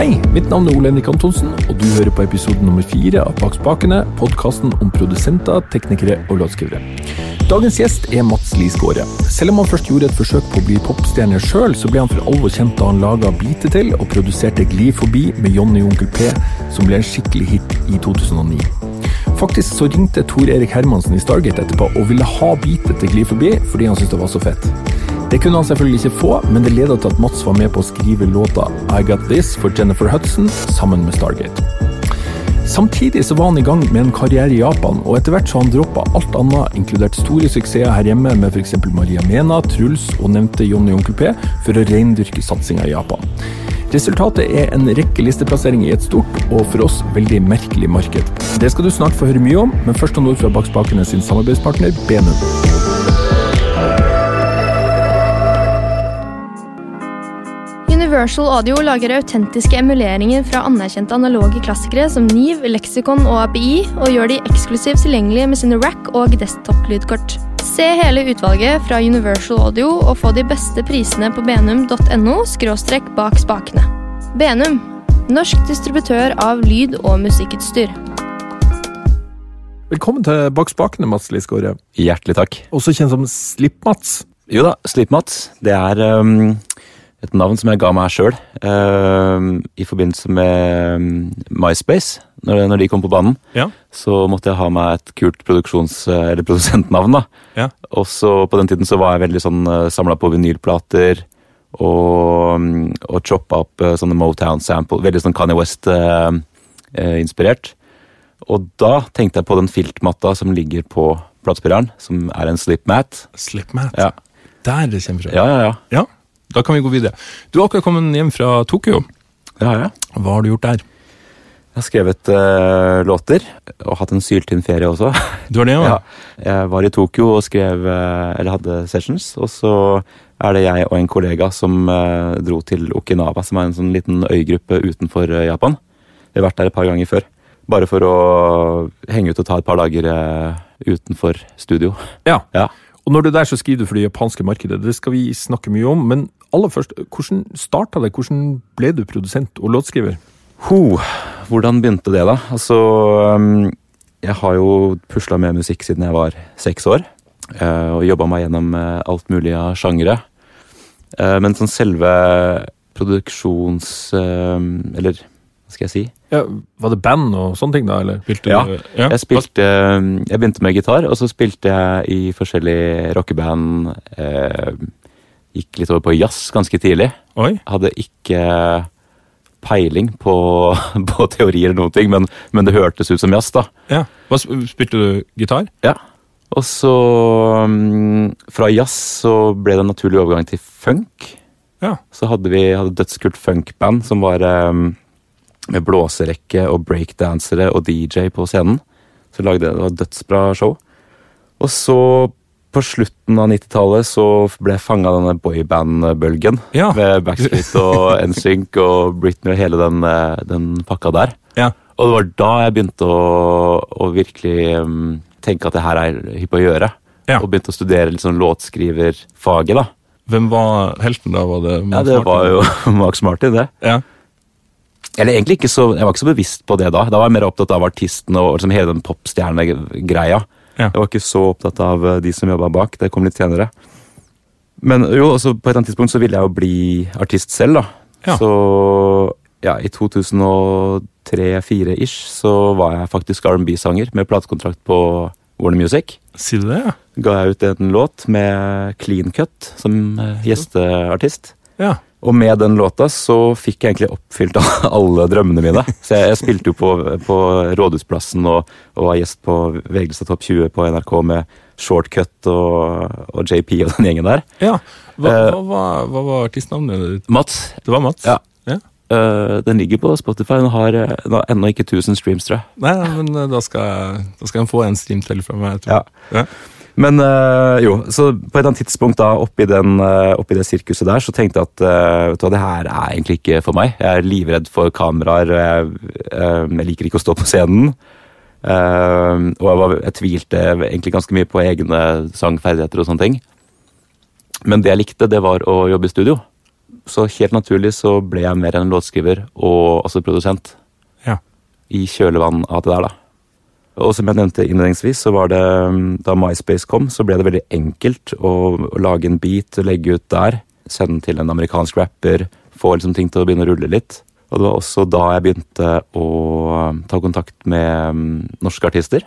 Hei, mitt navn er Ole Henrik Antonsen, og du hører på episode nummer fire av Bak spakene, podkasten om produsenter, teknikere og låtskrivere. Dagens gjest er Mats Lisgaarde. Selv om han først gjorde et forsøk på å bli popstjerne sjøl, så ble han for alvor kjent da han laga Bite til og produserte Gli forbi med Jonny Onkel P, som ble en skikkelig hit i 2009. Faktisk så ringte Tor Erik Hermansen i Stargate etterpå og ville ha Bite til Gli forbi fordi han syntes det var så fett. Det kunne han selvfølgelig ikke få, men det leda til at Mats var med på å skrive låta I Got This for Jennifer Hudson sammen med Stargate. Samtidig så var han i gang med en karriere i Japan, og etter hvert så han droppa alt annet, inkludert store suksesser her hjemme med f.eks. Maria Mena, Truls og nevnte Johnny Onkel P, for å reindyrke satsinga i Japan. Resultatet er en rekke listeplasseringer i et stort og for oss veldig merkelig marked. Det skal du snart få høre mye om, men først noen ord fra Bak spakene sin samarbeidspartner Benum. Universal Audio lager autentiske emuleringer fra anerkjente analoge klassikere som Niv, Lexicon og API, og gjør de eksklusivt tilgjengelige med sine rack- og desktop-lydkort. Se hele utvalget fra Universal Audio og få de beste prisene på benum.no – bak spakene. Benum, norsk distributør av lyd- og musikkutstyr. Velkommen til Bak spakene, Mats Lisgaard. Hjertelig takk. Også kjent som Slipp-Mats. Jo da, Slipp-Mats. Det er um, et navn som jeg ga meg sjøl uh, i forbindelse med um, MySpace. Når, når, de kom på banen, ja. så måtte jeg ha meg et kult produksjons- eller produsentnavn. da. Ja. Og så På den tiden så var jeg veldig sånn uh, samla på vinylplater og, og choppa opp uh, sånne Motown-sample. Veldig sånn Kanye West-inspirert. og da tenkte jeg på den filtmatta som ligger på platespilleren, som er en slipmat. Slipmat? Ja. Der det kommer fra? Ja, ja, ja. ja. Da kan vi gå videre. Du har akkurat kommet hjem fra Tokyo. Ja, ja. Hva har du gjort der? Jeg har skrevet uh, låter, og hatt en syltynn ferie også. Du har det, ja? Jeg var i Tokyo og skrev, uh, eller hadde sessions, og så er det jeg og en kollega som uh, dro til Okinawa, som er en sånn liten øygruppe utenfor Japan. Vi har vært der et par ganger før. Bare for å henge ut og ta et par dager utenfor studio. Ja. ja. Og når du er der, så skriver du for det japanske markedet. Det skal vi snakke mye om. Men aller først, hvordan starta det? Hvordan ble du produsent og låtskriver? Ho, hvordan begynte det, da? Altså, um, jeg har jo pusla med musikk siden jeg var seks år. Uh, og jobba meg gjennom uh, alt mulig av sjangere. Uh, men sånn selve produksjons... Eller hva skal jeg si? Ja, var det band og sånne ting, da? eller? Spilte ja, du, ja, jeg spilte Jeg begynte med gitar, og så spilte jeg i forskjellige rockeband. Eh, gikk litt over på jazz ganske tidlig. Oi. Hadde ikke peiling på, på teorier eller noen ting, men, men, det hørtes ut som jazz, da. Ja. Hva, spilte du gitar? Ja. Og så um, Fra jazz så ble det en naturlig overgang til funk. Ja. Så hadde vi hadde dødskult funkband som var um, med blåserekke og breakdansere og DJ på scenen. Så lagde det, det var dødsbra show. Og så, på slutten av 90-tallet, så ble jeg fanga av denne boyband-bølgen. Ja. Med Backstreet og NSYNC og Britney og hele den, eh, den pakka der. Ja. Og det var da jeg begynte å, å virkelig um, tenke at det her er hypp å gjøre. Ja. Og begynte å studere sånn låtskriverfaget, da. Hvem var helten da? Var det Max ja, det Martin? var jo Max Martin, det. Ja. Eller egentlig ikke så, Jeg var ikke så bevisst på det da. Da var jeg mer opptatt av artisten og liksom hele den popstjernegreia. Ja. Jeg var ikke så opptatt av eh, de som jobba bak. Det kom litt senere. Men jo, også på et eller annet tidspunkt så ville jeg jo bli artist selv, da. Ja. Så ja, i 2003-2004 ish så var jeg faktisk R&B-sanger med platekontrakt på Warner Music. Sier du det, ja? Ga jeg ut en låt med Clean Cut som eh, gjesteartist. Ja. Og med den låta så fikk jeg egentlig oppfylt alle drømmene mine. Så jeg, jeg spilte jo på, på Rådhusplassen og, og, var gjest på VG Topp 20 på NRK med Shortcut og, og, JP og den gjengen der. Ja, Hva, uh, hva, hva, hva var artistnavnet ditt? Mats. Det var Mats? Ja. ja. Uh, den ligger på Spotify. Den har, den har ennå ikke 1000 streams, tror jeg. Nei, men da skal, da skal den få en stream til fra meg. Ja. ja. Men øh, jo, så på et eller annet tidspunkt da, oppi, den, øh, oppi det sirkuset der, så tenkte jeg at øh, vet du hva, det her er egentlig ikke for meg. Jeg er livredd for kameraer, og jeg, jeg liker ikke å stå på scenen. og jeg, var, jeg, tvilte egentlig ganske mye på egne sangferdigheter og sånne ting. Men det jeg likte, det var å jobbe i studio. Så helt naturlig så ble jeg mer enn låtskriver og også produsent. Ja. I kjølvann av det der, da. Og som jeg nevnte innledningsvis, så var det mm, da MySpace kom, så ble det veldig enkelt å, å lage en beat, legge ut der, sende den til en amerikansk rapper, få liksom ting til å begynne å rulle litt. Og det var også da jeg begynte å um, ta kontakt med um, norske artister.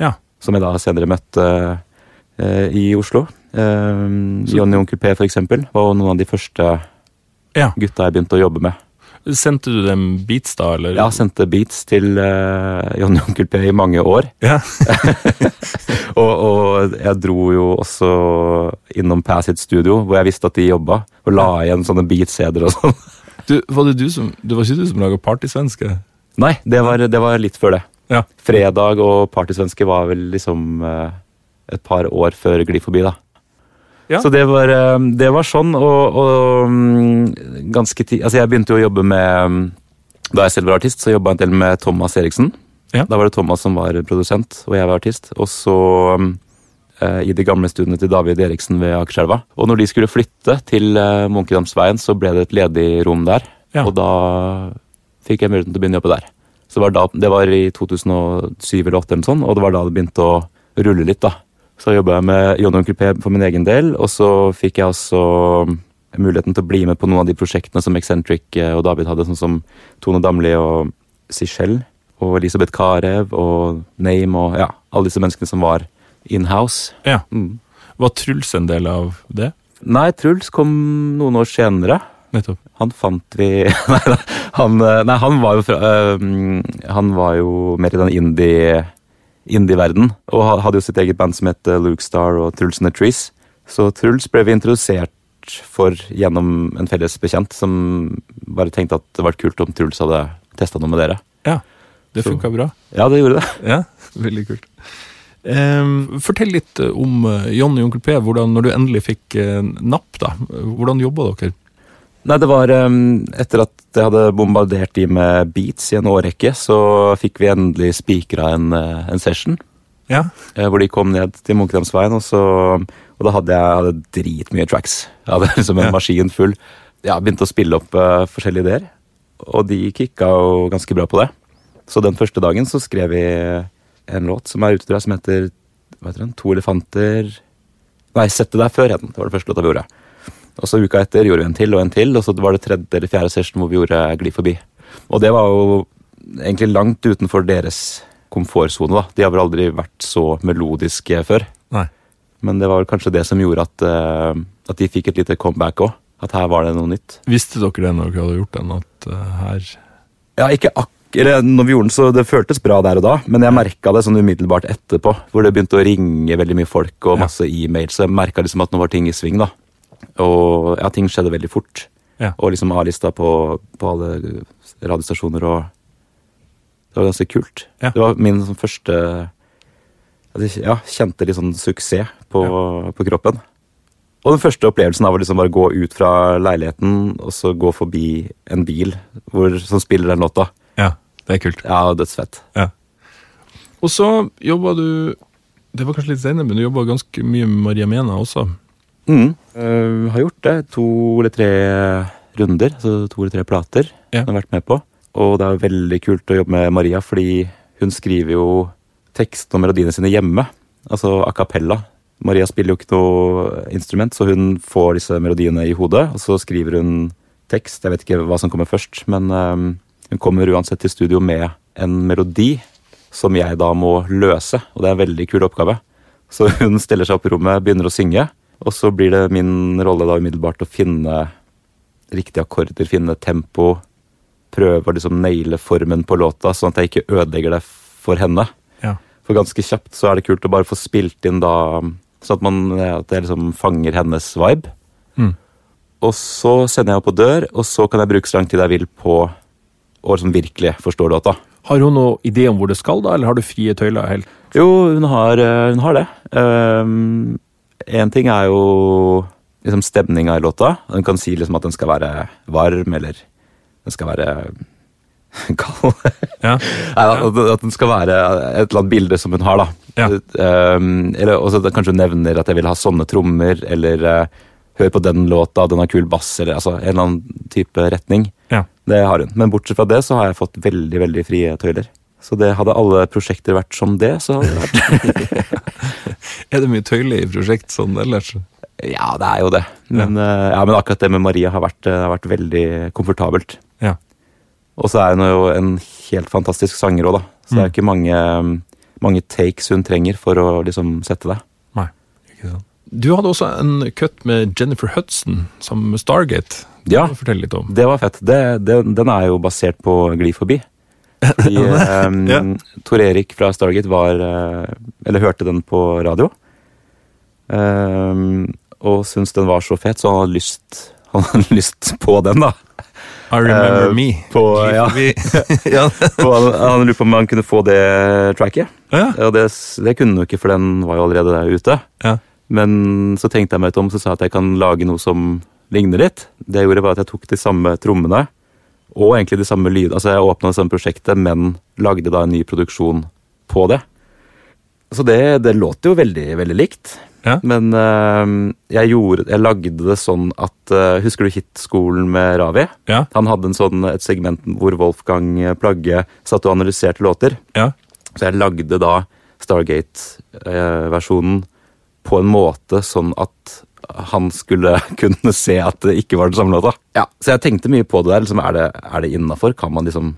Ja. Som jeg da senere møtte eh, i Oslo. Eh, Johnny Onkel P, for eksempel, var noen av de første Ja. gutta jeg begynte å jobbe med. Sendte du dem beats, da, eller? Ja, sendte beats til eh, Johnny Onkel P i mange år. Ja. og, og jeg dro jo også innom Pass sitt studio, hvor jeg visste at de jobba, og la igjen sånne beats-cd-er og sånn. Du, var det du som Det var ikke du som laga partysvenske? Nei, det var, det var litt før det. Ja. Fredag og Partysvenske var vel liksom uh, et par år før Gli forbi, da. Ja. Så det var, eh, det var sånn, og, og mm, ganske tid Altså, jeg begynte jo å jobbe med mm, Da jeg selv var artist, så jobba jeg en del med Thomas Eriksen. Ja. Da var det Thomas som var produsent, og jeg var artist. Og så mm, eh, i de gamle studiene til David Eriksen ved Akerselva. Og når de skulle flytte til eh, Munkedamsveien, så ble det et ledig rom der. Ja. Og da fikk jeg muligheten til å begynne å jobbe der. Så det var, da, det var i 2007 eller 2008, eller sånn, og det var da det begynte å rulle litt. da. Så jobba jeg med John Onkel P for min egen del, og så fikk jeg også muligheten til å bli med på noen av de prosjektene som Eccentric eh, og David hadde, sånn som Tone Damli og Sichelle og Elisabeth Carew og Name og ja, alle disse menneskene som var in-house. Ja. Mm. Var Truls en del av det? Nei, Truls kom noen år senere. Nettopp. Han fant vi Nei, han, eh, nei, han var jo fra øh, Han var jo mer i den indie indie-verden, og hadde jo sitt eget band som het eh, Luke Star og Truls and the Trees. Så Truls ble vi introdusert for gjennom en felles bekjent, som bare tenkte at det var kult om Truls hadde testa noe med dere. Ja. Det funka bra. Ja, det gjorde det. Ja, veldig kult. Um, fortell litt eh, om Jonny og Onkel P, hvordan, når du endelig fikk eh, napp. da. Hvordan jobba dere? Nei, det var um, Etter at jeg hadde bombardert de med beats i en årrekke, så fikk vi endelig spikra en, eh, en session. Ja. eh, Hvor de kom ned til Munkedamsveien, og, så, og da hadde jeg hadde dritmye tracks. Jeg hadde liksom en Ja. maskin full. Jeg begynte å spille opp uh, forskjellige ideer, og de kicka jo ganske bra på det. Så den første dagen så skrev vi en låt som er ute, jeg, som heter hva heter den? To elefanter Nei, Sett det der før, het den. Det var det første låta vi gjorde. Og så uka etter gjorde vi en til og en til, og så var det tredje eller fjerde session hvor vi gjorde Gli forbi. Og det var jo egentlig langt utenfor deres komfortsone, da. De har vel aldri vært så melodiske før. Nei. Men det var vel kanskje det som gjorde at, uh, at de fikk et lite comeback òg. At her var det noe nytt. Visste dere det når dere hadde gjort den, at uh, her Ja, ikke akkurat eller når vi gjorde den, så Det føltes bra der og da, men jeg merka det sånn umiddelbart etterpå. Hvor det begynte å ringe veldig mye folk og Ja. masse e-mails. Så jeg merka liksom at nå var ting i sving. da. Og ja, ting skjedde veldig fort. Ja. Og liksom A-lista på, på alle radiostasjoner og Det var ganske kult. Ja. Det var min sånn første jeg ja, kjente litt sånn suksess på, på kroppen. Og den første opplevelsen av å liksom bare gå ut fra leiligheten og så gå forbi en bil hvor, som spiller den låta. Ja, det er kult. Ja, dødsfett. Ja. Og så jobba du Det var kanskje litt senere, men du jobba ganske mye med Maria Mena også. Mm. Uh, har gjort det. To eller tre runder, altså to eller tre plater. Ja. Hun har vært med på. Og det er veldig kult å jobbe med Maria, fordi hun skriver jo tekst og melodiene sine hjemme. Altså a cappella. Maria spiller jo ikke noe instrument, så hun får disse melodiene i hodet, og så skriver hun tekst. Jeg vet ikke hva som kommer først, men eh, hun kommer uansett til studio med en melodi som jeg da må løse, og det er en veldig kul oppgave. Så hun stiller seg opp i rommet, begynner å synge, og så blir det min rolle da umiddelbart å finne riktige akkorder, finne tempo, prøve å liksom naile formen på låta, sånn at jeg ikke ødelegger det for henne. Ja. For ganske kjapt så er det kult å bare få spilt inn da, sånn at, man, at jeg liksom fanger hennes vibe. Mm. Og så sender jeg henne på dør, og så kan jeg bruke så lang tid jeg vil på å liksom virkelig forstå låta. Har hun noen idé om hvor det skal, da, eller har du frie tøyler helt? Jo, hun har, eh, hun har det. Um, en ting er jo liksom stemninga i låta. Den kan si liksom at den skal være varm, eller den skal være kald. Ja. At, den skal være et eller annet bilde som hun har, da. Ja. Um, eller også kanskje hun nevner at jeg vil ha sånne trommer, eller uh, Hør på den låta, den har kul bass, eller altså en eller annen type retning. Ja. Det har hun. Men bortsett fra det så har jeg fått veldig, veldig frie tøyler. Så det hadde alle prosjekter vært som det, så hadde det vært Er det mye tøylig i prosjekt sånn ellers? Ja, det er jo det. Men, ja. ja, men akkurat det med Maria har vært, eh, har vært veldig komfortabelt. Ja. Og så er hun jo en helt fantastisk sanger òg, da. Så det er jo ikke mange, mange takes hun trenger for å liksom sette det. Nei, ikke sant. Du hadde også en cut med Jennifer Hudson sammen med Stargate. Ja. Litt om. Det var fett. Det, det, den er jo basert på Gli forbi. Fordi, Ja. Tor Erik fra Stargate var eh, Eller hørte den på radio. Um, og syntes den var så fet, så han hadde lyst, han hadde lyst på den, da. I remember uh, me. på- ja. Ja. på, han, han lurte på om han kunne få det tracket. ja. Og det, det kunne han jo ikke, for den var jo allerede der ute. Ja. Men så tenkte jeg meg litt om, så sa jeg at jeg kan lage noe som ligner litt. Det jeg gjorde var at jeg tok de samme trommene, og egentlig de samme lydene. Altså jeg åpna det samme prosjektet, men lagde da en ny produksjon på det. Så det, det låter jo veldig, veldig likt. Ja. Men uh, jeg, gjorde, jeg lagde det sånn at uh, Husker du Hitskolen med Ravi? Ja. Han hadde en sånn, et segment hvor Wolfgang Plagge satt og analyserte låter. ja. Så jeg lagde da Stargate-versjonen på en måte sånn at han skulle kunne se at det ikke var den samme låta. Ja, Så jeg tenkte mye på det der. Liksom, er det, er det innafor? Kan man liksom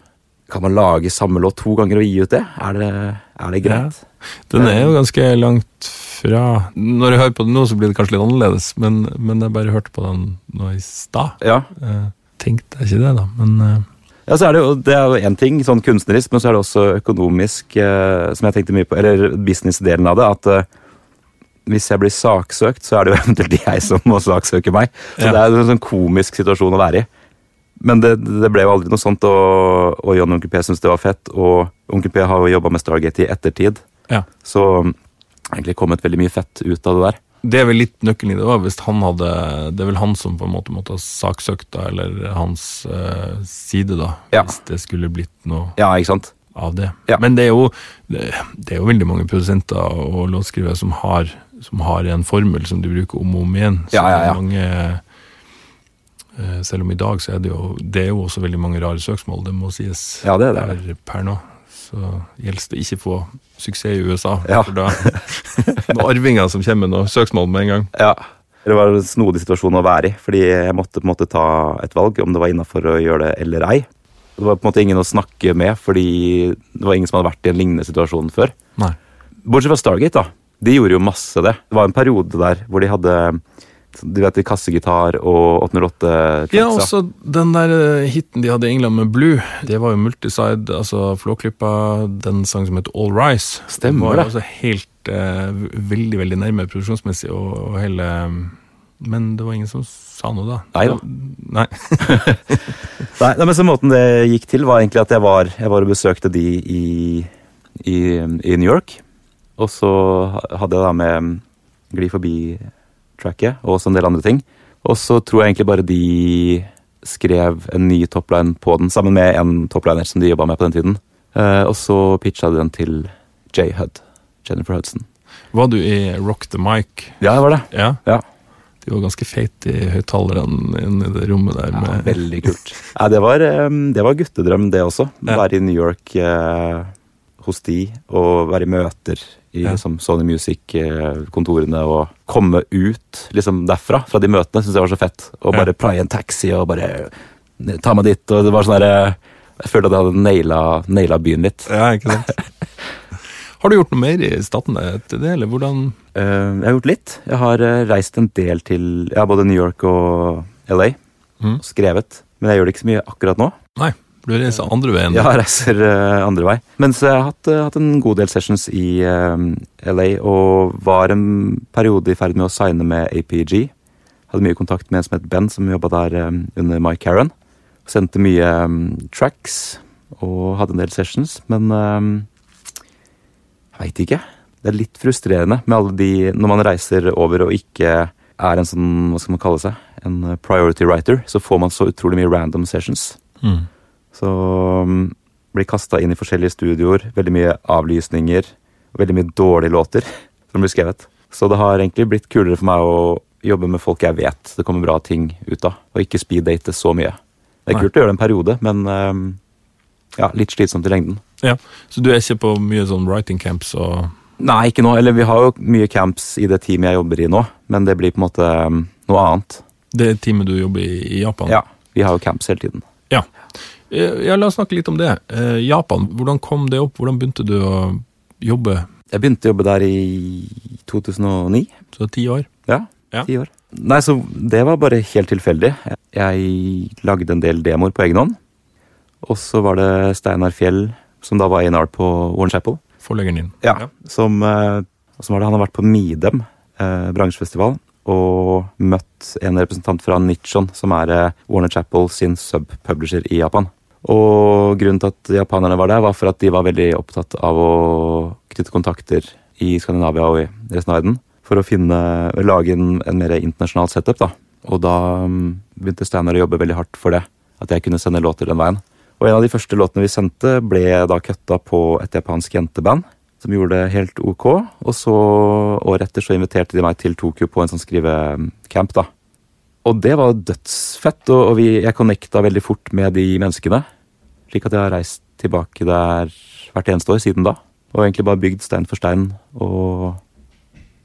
kan man lage samme låt to ganger og gi ut det? Er det, er det greit? Den er jo ganske langt fra Når jeg hører på den nå, så blir det kanskje litt annerledes, men, men jeg bare hørte på den nå i stad. Ja. Eh, tenkte jeg ikke det, da, men eh, ja, så er det jo det er jo én ting, sånn kunstnerisk, men så er det også økonomisk, eh, som jeg tenkte mye på, eller businessdelen av det, at eh, hvis jeg blir saksøkt, så er det jo eventuelt jeg som må saksøke meg. Så Ja. det er en sånn komisk situasjon å være i. Men det, det ble jo aldri noe sånt, og, og John Onkel P syntes det var fett. Og Onkel P har jo jobba med Stargate i ettertid, ja. så um, egentlig kommet veldig mye fett ut av det der. Det er vel litt nøkkelen i det òg, hvis han hadde Det er vel han som på en måte måtte ha saksøkt, da, eller hans eh, side, da. Ja. Hvis det skulle blitt noe Ja, ikke sant? av det. Ja. Men det er, jo, det, det er jo veldig mange produsenter og låtskrivere som har, som har en formel som de bruker om og om igjen. Så Ja, ja, ja. Mange, eh, selv om i dag så er det jo Det er jo også veldig mange rare søksmål, det må sies Ja, det er det. per, per nå. Så gjelder det ikke få suksess i USA. Ja. For da noen arvinger som kommer med noe søksmål med en gang. Ja. Det var en snodig situasjon å være i, fordi jeg måtte på en måte ta et valg om det var innafor å gjøre det eller ei. Det var på en måte ingen å snakke med, fordi det var ingen som hadde vært i en lignende situasjon før. Nei. Bortsett fra Stargate, da. De gjorde jo masse det. Det var en periode der hvor de hadde du vet, kassegitar og 808-tracksa. Ja, også den der eh, hiten de hadde i England med Blue. Det var jo multiside, altså Flåklypa, den sang som het All Rise. Stemmer var det. Altså helt eh, veldig, veldig nærme produksjonsmessig og, og hele Men det var ingen som sa noe da. Nei da. Nei. Nei, nei, men så Måten det gikk til, var egentlig at jeg var, jeg var og besøkte de i, i, i New York. Og så hadde jeg da med Gli forbi-tracket og også en del andre ting. Og så tror jeg egentlig bare de skrev en ny topline på den, sammen med en topliner som de jobba med på den tiden. Eh, og så pitcha de den til J. Hud. Jennifer Hudson. Var du i Rock the Mic? Ja, det var det. Ja. Ja. De var ganske feite i høyttalerne inne i det rommet der. Ja, veldig kult. Ja, det, var, eh, det var guttedrøm, det også. Være i New York eh, hos de, og være i møter i Ja. liksom, Sony Music-kontorene, og komme ut liksom, derfra, fra de møtene, syns jeg var så fett. Og Ja. bare praie en taxi og bare ta meg dit. Og det var sånn derre Jeg følte at jeg hadde naila, naila byen litt. Ja, ikke sant? Har du gjort noe mer i staten etter det, eller hvordan uh, jeg har gjort litt. Jeg har eh, reist en del til ja, både New York og LA. Mm. Og skrevet. Men jeg gjør det ikke så mye akkurat nå. Nei, du reiser andre veien. Ja, jeg reiser uh, andre vei. Men så har hatt, uh, hatt en god del sessions i uh, LA, og var en periode i ferd med å signe med APG. Hadde mye kontakt med en som het Ben, som jobba der eh, under Mike Caron. Sendte mye um, tracks og hadde en del sessions, men jeg veit ikke. Det er litt frustrerende med alle de Når man reiser over og ikke er en sånn, hva skal man kalle seg, en eh, priority writer, så får man så utrolig mye random sessions. Mm. Så um, blir kasta inn i forskjellige studioer. Veldig mye avlysninger. Veldig mye dårlige låter som blir skrevet. Så det har egentlig blitt kulere for meg å jobbe med folk jeg vet det kommer bra ting ut av, og ikke speeddate så mye. Det er kult å gjøre det en periode, men eh, ja, litt slitsomt i lengden. Ja, Så du er ikke på mye sånn writing camps og Nei, ikke nå. Eller vi har jo mye camps i det teamet jeg jobber i nå, men det blir på en måte um, noe annet. det teamet du jobber i i Japan? Ja, vi har jo camps hele tiden. Ja. Ja, La oss snakke litt om det. Eh, Japan, hvordan kom det opp? Hvordan begynte du å jobbe? Jeg begynte å jobbe der i 2009. Så ti år? Ja, Ja. ti år. Nei, så det var bare helt tilfeldig. Jeg lagde en del demoer på egen hånd. Og så var det Steinar Fjell, som da var A&R på Warren Chapel. Forleggeren din? Ja. Som, eh, som var det, han har vært på Midem eh, bransjefestival og møtt en representant fra Nichon, som er eh, Warner Chapel sin sub-publisher i Japan. Og grunnen til at japanerne var der, var for at de var veldig opptatt av å knytte kontakter i Skandinavia og i resten av verden. For å finne, lage en, en mer internasjonal setup. da. Og da mm, begynte Steinar å jobbe veldig hardt for det. At jeg kunne sende låter den veien. Og en av de første låtene vi sendte, ble da cutta på et japansk jenteband. Som gjorde det helt ok. Og så året etter så inviterte de meg til Tokyo på en sånn skrivecamp. da. Og det var dødsfett, og, og vi, jeg connecta veldig fort med de menneskene. Slik at jeg har reist tilbake der hvert eneste år siden da. Og egentlig bare bygd stein for stein. Og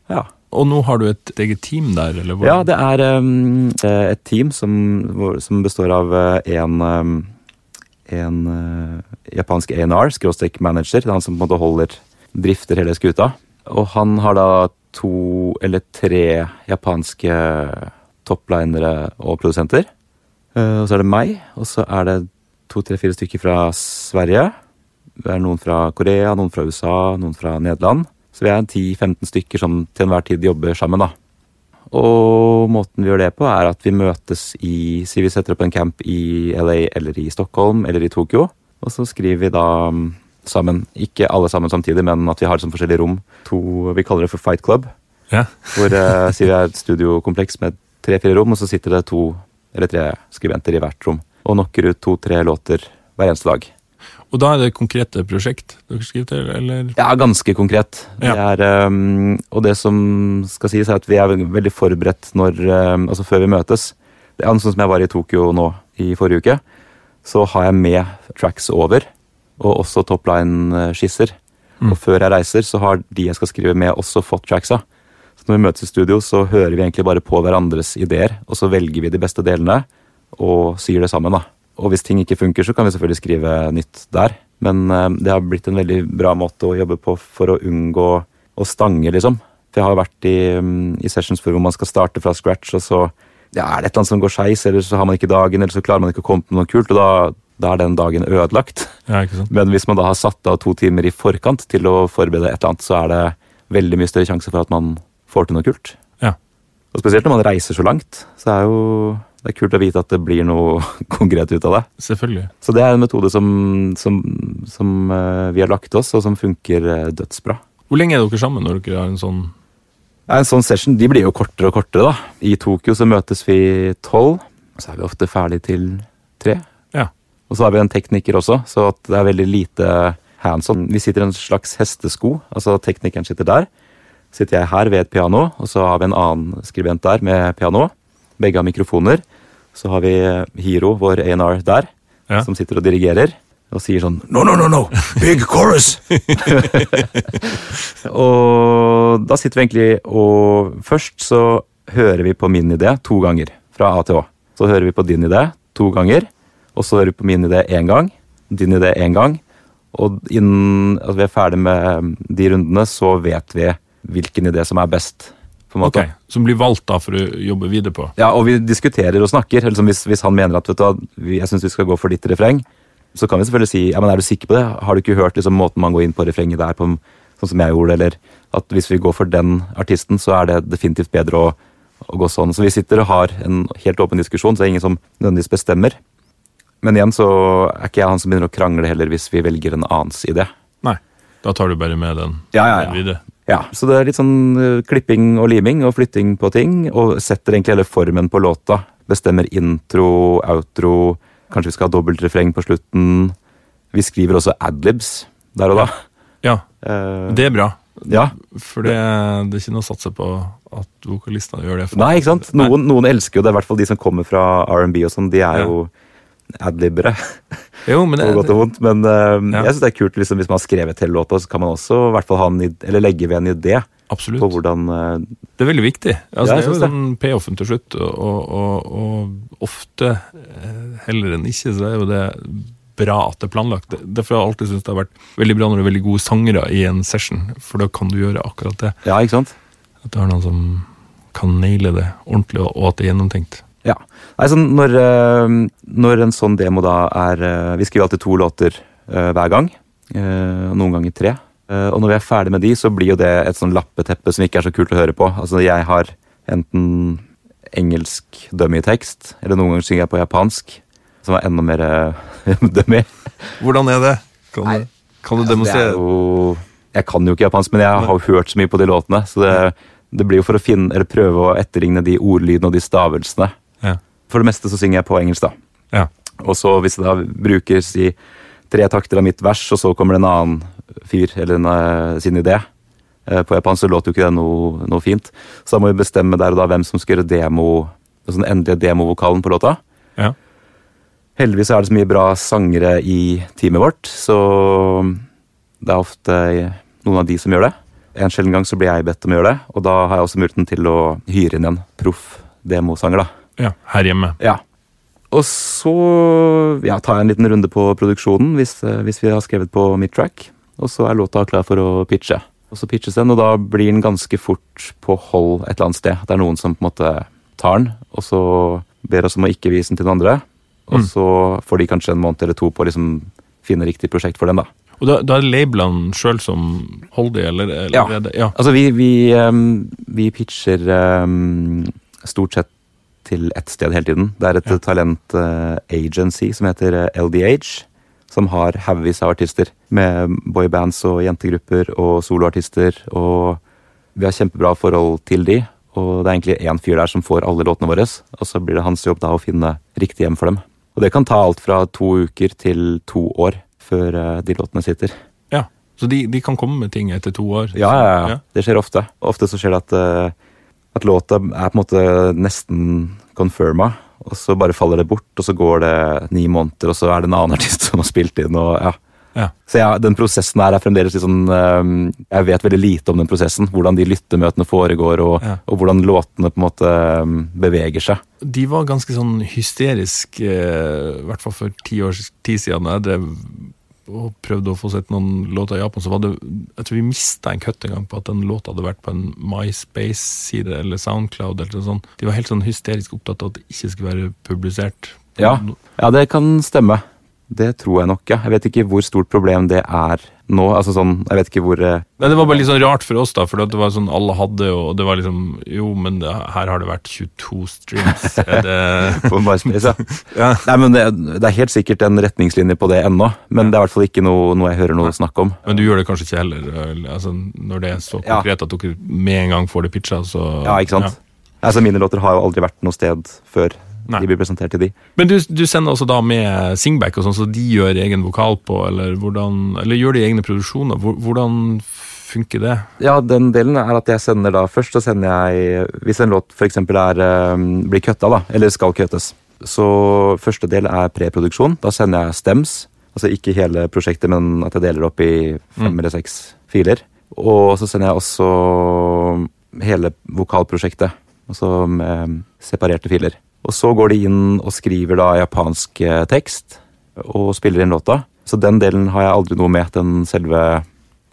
ja. Og nå har du et eget team der? eller? hva? Ja, det er um, et team som, som består av eh, en, um, en uh, japansk A&R, skråstrek manager. Er han som på en måte holder, drifter hele skuta. Og han har da to eller tre japanske topplinere og produsenter. Eh, og så er det meg, og så er det to, tre, fire stykker fra Sverige. Det er noen fra Korea, noen fra USA, noen fra Nederland. Så vi er 10-15 stykker som til enhver tid jobber sammen, da. Og måten vi gjør det på, er at vi møtes i Si vi setter opp en camp i LA eller i Stockholm eller i Tokyo. Og så skriver vi da sammen, ikke alle sammen samtidig, men at vi har sånn forskjellige rom. To, Vi kaller det for Fight Club. Ja. Hvor eh, si vi er et studiokompleks med tre-fire rom, og så sitter det to eller tre skribenter i hvert rom. Og knocker ut to-tre låter hver eneste dag. Og da er det konkrete prosjekt dere skriver til, eller? Ja, ganske konkret. Ja. Det er, um, og det som skal sies, er at vi er veldig forberedt når, um, altså før vi møtes. Det er sånn som jeg var i Tokyo nå i forrige uke, så har jeg med tracks over, og også topline-skisser. Mm. Og før jeg reiser, så har de jeg skal skrive med, også fått tracksa. Så når vi møtes i studio, så hører vi egentlig bare på hverandres ideer, og så velger vi de beste delene og syr det sammen. da. Og hvis ting ikke funker, så kan vi selvfølgelig skrive nytt der. Men eh, det har blitt en veldig bra måte å jobbe på for å unngå å stange, liksom. For jeg har vært i, mm, i sessions hvor man skal starte fra scratch, og så ja, er det et eller annet som går skeis, eller så har man ikke dagen, eller så klarer man ikke å komme på noe kult, og da, da er den dagen ødelagt. Ja? Men hvis man da har satt av to timer i forkant til å forberede et eller annet, så er det veldig mye større sjanse for at man får til noe kult. Ja. Og spesielt når man reiser så langt, så er jo det er kult å vite at det blir noe konkret ut av det. Selvfølgelig. Så det er en metode som, som, som eh, vi har lagt oss, og som funker eh, dødsbra. Hvor lenge er dere sammen når dere har en sånn en sånn session de blir jo kortere og kortere. da. I Tokyo så møtes vi tolv, så er vi ofte ferdig til tre. Og så har vi en tekniker også, så at det er veldig lite hands on. Vi sitter i en slags hestesko, altså teknikeren sitter der. Sitter jeg her ved et piano, og så har vi en annen skribent der med piano. Begge har mikrofoner. Så har vi Hiro, vår A&R, der, Ja. som sitter og dirigerer. Og sier sånn No, no, no, no! Big chorus! og da sitter vi egentlig og Først så hører vi på min idé to ganger. Fra A til Å. Så hører vi på din idé to ganger. Og så hører vi på min idé én gang. Din idé én gang. Og innen at vi er ferdig med de rundene, så vet vi hvilken idé som er best. på en måte. Ok, Som blir valgt da for å jobbe videre på? Ja, og vi diskuterer og snakker. Liksom hvis, hvis han mener at vet du, jeg syns vi skal gå for ditt refreng, så kan vi selvfølgelig si ja, men er du sikker på det? Har du ikke hørt liksom, måten man går inn på refrenget der, på, sånn som jeg gjorde? Eller at hvis vi går for den artisten, så er det definitivt bedre å, å gå sånn. Så vi sitter og har en helt åpen diskusjon, så det er ingen som nødvendigvis bestemmer. Men igjen så er ikke jeg han som begynner å krangle heller hvis vi velger en annens idé. Nei. Da tar du bare med den Ja, ja, ja. videre. Ja, så det er litt sånn eh, klipping og liming og flytting på ting, og setter egentlig hele formen på låta. Bestemmer intro, outro, kanskje vi skal ha dobbeltrefreng på slutten. Vi skriver også adlibs der og da. Ja, Eh, det er bra. Ja. For det, det er ikke noe å satse på at vokalistene gjør det. Nei, ikke sant? Noen, noen elsker jo det, i hvert fall de som kommer fra R&B og sånn. De er Ja. Jo adlibbere, Jo, men det, godt og vondt. Men eh, Ja. jeg syns det er kult liksom, hvis man har skrevet hele låta, så kan man også i hvert fall ha en, eller legge ved en idé absolutt. på hvordan eh, Det er veldig viktig. Altså, Ja, det er jo det. sånn payoffen til slutt, og, og, og, ofte eh, heller enn ikke, så er jo det bra at det er planlagt. Derfor har jeg alltid syntes det har vært veldig bra når det er veldig gode sangere i en session, for da kan du gjøre akkurat det. Ja, ikke sant? At du har noen som kan naile det ordentlig, og at det er gjennomtenkt. Ja. Sånn, når, eh, når en sånn demo da er eh, Vi skriver alltid to låter eh, hver gang. eh, og noen ganger tre. Eh, og når vi er ferdig med de, så blir jo det et sånn lappeteppe som ikke er så kult å høre på. Altså, jeg har enten engelsk dummy-tekst, eller noen ganger synger jeg på japansk, som er enda mer dummy. Hvordan er det? Kan, Nei, du, kan du Altså, det demonstrere? er jo, jeg kan jo ikke japansk, men jeg har jo hørt så mye på de låtene. Så det, det blir jo for å finne, eller prøve å etterligne de ordlydene og de stavelsene. Ja. For det meste så synger jeg på engelsk, da. Ja. Og så hvis jeg da bruker si, tre takter av mitt vers, og så kommer det en annen fyr eller en, eh, sin idé eh, på japansk, så låter jo ikke det noe, noe fint. Så da må vi bestemme der og da hvem som skal gjøre demo, altså den endelige demovokalen på låta. Ja. Heldigvis er det så mye bra sangere i teamet vårt, så det er ofte noen av de som gjør det. En sjelden gang så blir jeg bedt om å gjøre det, og da har jeg også muligheten til å hyre inn en proff demosanger, da. Ja. Her hjemme. Ja. Og så ja, tar jeg en liten runde på produksjonen hvis, eh, hvis vi har skrevet på midtrack. Og så er låta klar for å pitche. Og så pitches den, og da blir den ganske fort på hold et eller annet sted. Det er noen som på en måte tar den, og så ber oss om å ikke vise den til noen andre. Og Mm. så får de kanskje en måned eller to på å liksom finne riktig prosjekt for den, da. Og da, da er labelene sjøl som holder det, eller, eller Ja. det Ja. Altså, vi, vi, um, vi pitcher um, stort sett til ett sted hele tiden. Det er et Ja. talent eh, agency som heter eh, LDH, som har haugvis av artister. Med boybands og jentegrupper og soloartister. Og vi har kjempebra forhold til de. Og det er egentlig én fyr der som får alle låtene våre. Og så blir det hans jobb da å finne riktig hjem for dem. Og det kan ta alt fra to uker til to år før eh, de låtene sitter. ja. Så de, de kan komme med ting etter to år? Ja, ja, ja. Det skjer ofte. Ofte så skjer det at, eh, at låta er på en måte nesten confirma, og så bare faller det bort, og så går det ni måneder, og så er det en annen artist som har spilt inn, og ja. Ja. Så ja, den prosessen her er fremdeles litt sånn eh, Jeg vet veldig lite om den prosessen. Hvordan de lyttemøtene foregår, og, Ja. og hvordan låtene på en måte eh, beveger seg. De var ganske sånn hysterisk, eh, i hvert fall for ti år tid siden, jeg drev og prøvde å få sett noen låter i Japan, så var det Jeg tror vi mista en cut en gang på at den låta hadde vært på en MySpace-side eller Soundcloud eller noe sånt. De var helt sånn hysterisk opptatt av at det ikke skulle være publisert. Ja. Ja, det kan stemme. Det tror jeg nok, ja. Jeg vet ikke hvor stort problem det er nå. Altså sånn, jeg vet ikke hvor eh, Nei, Det var bare litt sånn rart for oss, da, for det var sånn alle hadde, og det var liksom Jo, men det, her har det vært 22 streams. Er det på MySpace, ja. Ja. Nei, men det, det er helt sikkert en retningslinje på det ennå, men det er i hvert fall ikke noe, noe jeg hører noe snakk om. Men du gjør det kanskje ikke heller? Altså, når det er så konkret at dere med en gang får det pitcha, så Ja, ikke sant? Altså, Mine låter har jo aldri vært noe sted før Nei. de blir presentert til de. Men du, du sender også da med singback og sånn, så de gjør egen vokal på, eller hvordan Eller gjør de egne produksjoner? Hvordan funker det? Ja, den delen er at jeg sender da Først så sender jeg Hvis en låt f.eks. blir kutta, da, eller skal kuttes, så første del er preproduksjon. Da sender jeg stems. Altså ikke hele prosjektet, men at jeg deler opp i fem Mm. eller seks filer. Og så sender jeg også hele vokalprosjektet, altså med separerte filer. Og så går de inn og skriver da japansk eh, tekst og spiller inn låta. Så den delen har jeg aldri noe med, den selve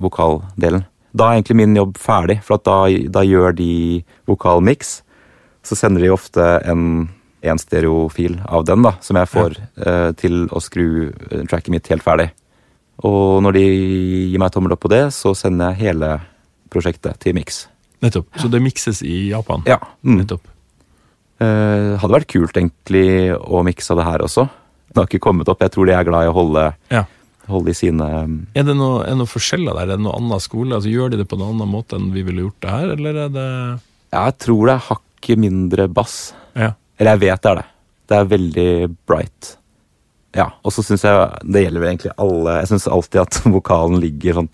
vokaldelen. Da er egentlig min jobb ferdig, for at da, da gjør de vokalmiks. Så sender de ofte en, en stereofil av den, da, som jeg får eh, til å skru eh, tracket mitt helt ferdig. Og når de gir meg tommel opp på det, så sender jeg hele prosjektet til miks. Nettopp. Så det mikses i Japan? Ja. Mm. Nettopp. Eh, hadde vært kult egentlig å mikse det her også. Det har ikke kommet opp. Jeg tror de er glad i å holde, Ja. holde i sine Er det noe, er noe forskjeller der? Er det noe annen skole? Altså, gjør de det på en annen måte enn vi ville gjort det her, eller er det jeg tror det er hakket mindre bass. Ja. Eller jeg vet det er det. Det er veldig bright. Ja, og så syns jeg det gjelder vel egentlig alle Jeg syns alltid at vokalen ligger sånn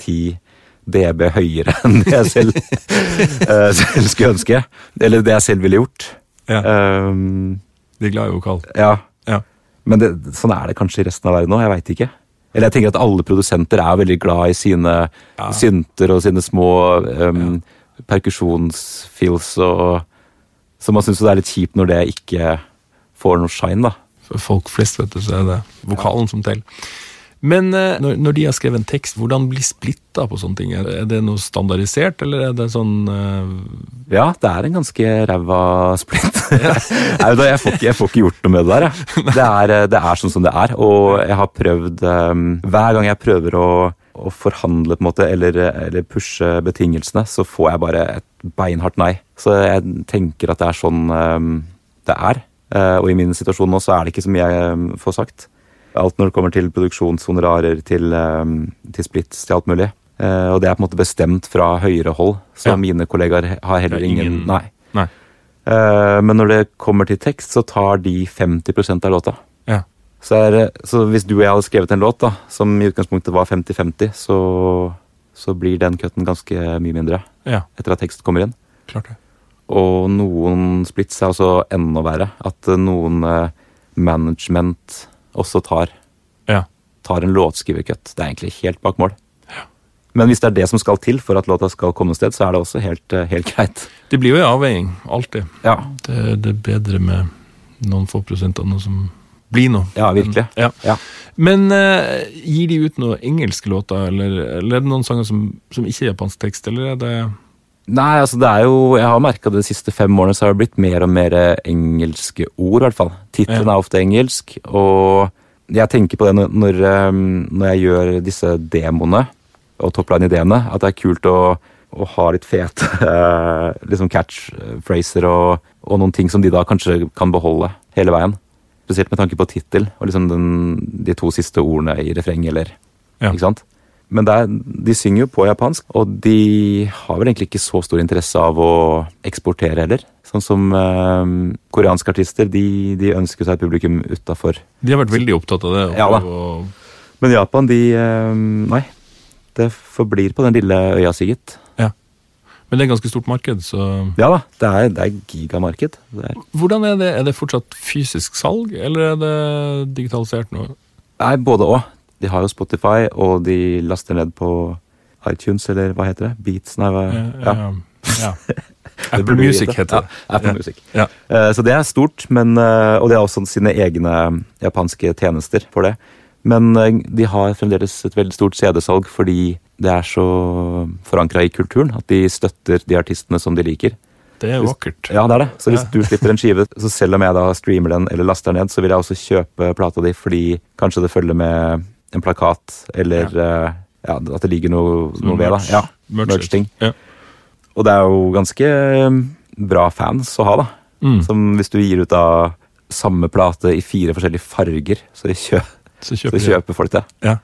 dB høyere enn det jeg selv, eh, selv skulle ønske. Eller det jeg selv ville gjort. Ja. Um, De er glad i vokal. ja. Ja. Men det, sånn er det kanskje i resten av verden òg, jeg veit ikke. Eller jeg tenker at alle produsenter er veldig glad i sine Ja. synter og sine små um, perkusjonsfeels og Så man syns jo det er litt kjipt når det ikke får noe shine, da. For folk flest, vet du, så er det vokalen som teller. Men eh, når, når de har skrevet en tekst, hvordan blir splitta på sånne ting? Er, det noe standardisert, eller er det sånn uh... Ja, det er en ganske ræva splitt. Nei, jeg, får ikke, jeg får ikke gjort noe med det der, jeg. Det er, eh, det er sånn som det er. Og jeg har prøvd um, Hver gang jeg prøver å, å forhandle på en måte, eller, eller pushe betingelsene, så får jeg bare et beinhardt nei. Så jeg tenker at det er sånn um, det er. Uh, og i min situasjon nå så er det ikke så mye jeg um, får sagt. Alt når det kommer til produksjonshonorarer, til, um, til splits, til alt mulig. Eh, og det er på en måte bestemt fra høyere hold, så Ja. mine kollegaer har heller er ingen- ingen Nei. Nei. Eh, men når det kommer til tekst, så tar de 50% av låta. Ja. Så, er, så hvis du og jeg hadde skrevet en låt da, som i utgangspunktet var 50-50, så, så blir den cutten ganske mye mindre Ja, etter at tekst kommer inn. klart det. Og noen splits er også enda verre. At eh, noen eh, management også tar, Ja. tar en låtskrivercut. Det er egentlig helt bak mål. Men hvis det er det som skal til for at låta skal komme sted, så er det også helt, eh, helt greit. Det blir jo en avveining, alltid. Ja, Det, det er bedre med noen få prosent av noe som blir noe. ja virkelig. Ja. Ja. Men uh, gir de ut noen engelske låter, eller, eller er det noen sanger som, som ikke er japansk tekst, eller er det Nei, altså det er jo Jeg har merka de siste fem årene så har det blitt mer og mer engelske ord, i hvert fall. Tittelen Ja. er ofte engelsk, og jeg tenker på det når, når, um, når jeg gjør disse demoene og topline-ideene, at det er kult å, å ha litt fete eh, liksom catchphraser og, og noen ting som de da kanskje kan beholde hele veien. Spesielt med tanke på tittel og liksom den, de to siste ordene i refrenget, eller Ja. ikke sant? Men det er, de synger jo på japansk, og de har vel egentlig ikke så stor interesse av å eksportere heller. Sånn som eh, koreanske artister, de, de ønsker seg et publikum utafor. De har vært veldig opptatt av det. og Ja da. Men Japan, de eh, Nei. Det forblir på den lille øya Sigurd. Ja. Men det er et ganske stort marked, så Ja da, det er, det er gigamarked. Det er, Hvordan er det? Er det fortsatt fysisk salg, eller er det digitalisert nå? nei, både og. De har jo Spotify, og de laster ned på iTunes, eller hva heter det? Beats, nei, hva? Ja. ja. ja. Apple Music heter det. Ja, Apple. Music. Ja. Eh, Så det er stort, men, eh, og de har også sine egne japanske tjenester for det. Men eh, de har fremdeles et veldig stort CD-salg fordi det er så forankra i kulturen at de støtter de artistene som de liker. Det er vakkert. Ja, det er det. Så hvis Ja. du slipper en skive, så selv om jeg da streamer den eller laster den ned, så vil jeg også kjøpe plata di fordi kanskje det følger med en plakat, eller eh, ja, at det ligger noe, noe ved. da. Ja, merch- merch-ting. Ja. Og det er jo ganske eh, bra fans å ha, da. Mm. Som hvis du gir ut av samme plate i fire forskjellige farger, så, kjø Så så kjøper de. kjøper folk det. Ja.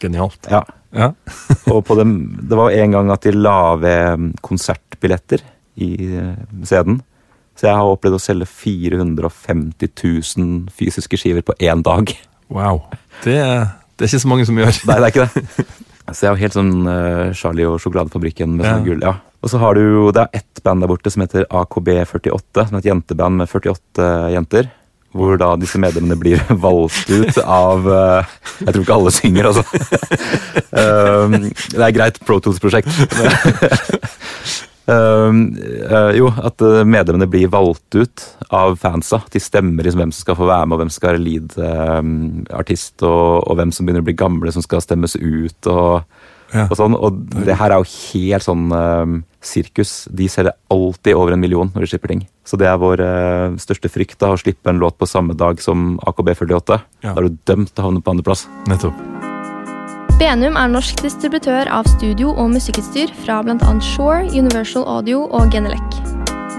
Genialt. Ja. Ja. Og på dem, det var en gang at de la ved konsertbilletter i eh, CD-en. Så jeg har opplevd å selge 450 000 fysiske skiver på én dag. Wow. Det, er- det er ikke så mange som gjør. Nei, det er ikke det. Så jeg er jo helt sånn uh, Charlie og sjokoladefabrikken med sånn gull. ja. Og så har du jo, det er ett band der borte som heter AKB48, som er et jenteband med 48 jenter. Hvor da disse medlemmene blir valgt ut av uh, Jeg tror ikke alle synger, altså. uh, det er greit Pro Tools-prosjekt. Um, eh, jo, at eh, medlemmene blir valgt ut av fansa. De stemmer liksom hvem som skal få være med, og hvem som skal være lead-artist, og, og hvem som begynner å bli gamle, som skal stemmes ut. og Ja. og sånn, og det her er jo helt sånn um, sirkus. De selger alltid over en million når de slipper ting. Så det er vår uh, største frykt, da, å slippe en låt på samme dag som AKB48. Ja. Da er du dømt til å havne på andreplass. Nettopp. Benum er norsk distributør av studio- og musikkutstyr fra bl.a. Shore, Universal Audio og Genelec.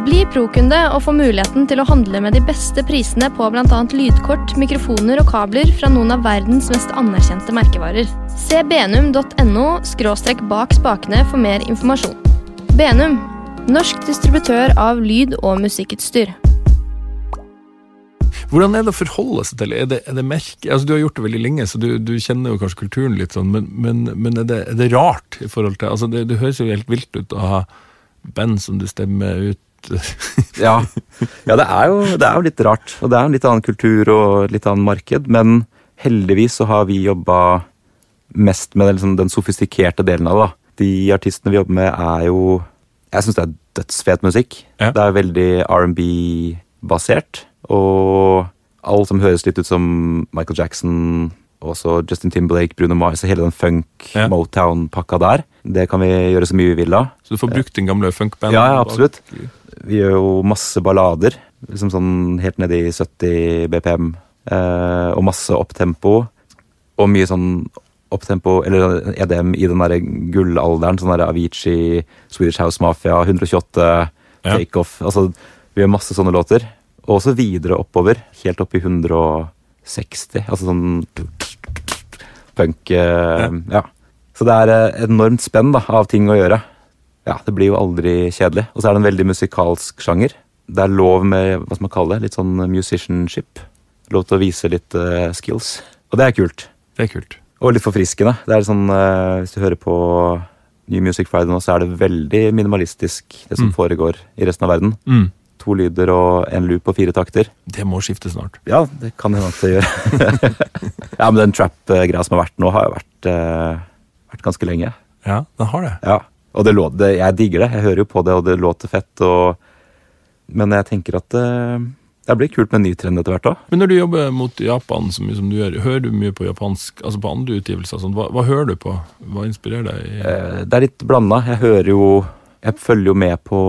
Bli pro-kunde og få muligheten til å handle med de beste prisene på bl.a. lydkort, mikrofoner og kabler fra noen av verdens mest anerkjente merkevarer. Se benum.no bak spakene for mer informasjon. Benum, norsk distributør av lyd- og musikkutstyr. Hvordan er det å forholde seg til? Er det, er det merke, altså Du har gjort det veldig lenge, så du, du kjenner jo kanskje kulturen litt sånn, men, men, men er, det, er, det, rart i forhold til altså Det, det høres jo helt vilt ut å ha band som du stemmer ut ja. ja, det er, jo, det er jo litt rart. Og det er en litt annen kultur og litt annen marked. Men heldigvis så har vi jobba mest med den, liksom, den sofistikerte delen av det. Da. De artistene vi jobber med, er jo Jeg syns det er dødsfet musikk. Ja. Det er veldig R&B-basert. Og alt som høres litt ut som Michael Jackson, også Justin Timberlake, Bruno Mars, hele den funk-motown-pakka der. Det kan vi gjøre så mye vi vil av. Så du får brukt din gamle funkband? Ja, ja, absolutt. Vi gjør jo masse ballader. Liksom sånn helt nede i 70 BPM. Eh, og masse opptempo. Og mye sånn opptempo, eller EDM i den derre gullalderen. Sånn derre Avicii, Swedish House Mafia, 128, ja. Takeoff. Altså, vi gjør masse sånne låter. Og også videre oppover, helt opp i 160. Altså sånn punk ja. ja. Så det er eh, enormt spenn da, av ting å gjøre. Ja, Det blir jo aldri kjedelig. Og så er det en veldig musikalsk sjanger. Det er lov med hva skal man kalle det, litt sånn musicianship. Lov til å vise litt uh, skills. Og det er kult. Det er kult. Og litt forfriskende. Det er sånn, uh, Hvis du hører på New Music Friday nå, så er det veldig minimalistisk, det som mm. foregår i resten av verden. Mm. To lyder og en loop på fire takter. Det må skifte snart. Ja, det kan hende at det gjør. ja, men den trap-greia som har vært nå, har jo vært eh, vært ganske lenge. Ja, den har det. Ja, Og det låter, jeg digger det. Jeg hører jo på det, og det låter fett. Og, men jeg tenker at det, eh, det blir kult med en ny trend etter hvert òg. Men når du jobber mot Japan, så mye som du gjør, hører du mye på japansk, altså på andre utgivelser? Sånn. Hva, hva, hører du på? Hva inspirerer deg? Eh, det er litt blanda. Jeg hører jo Jeg følger jo med på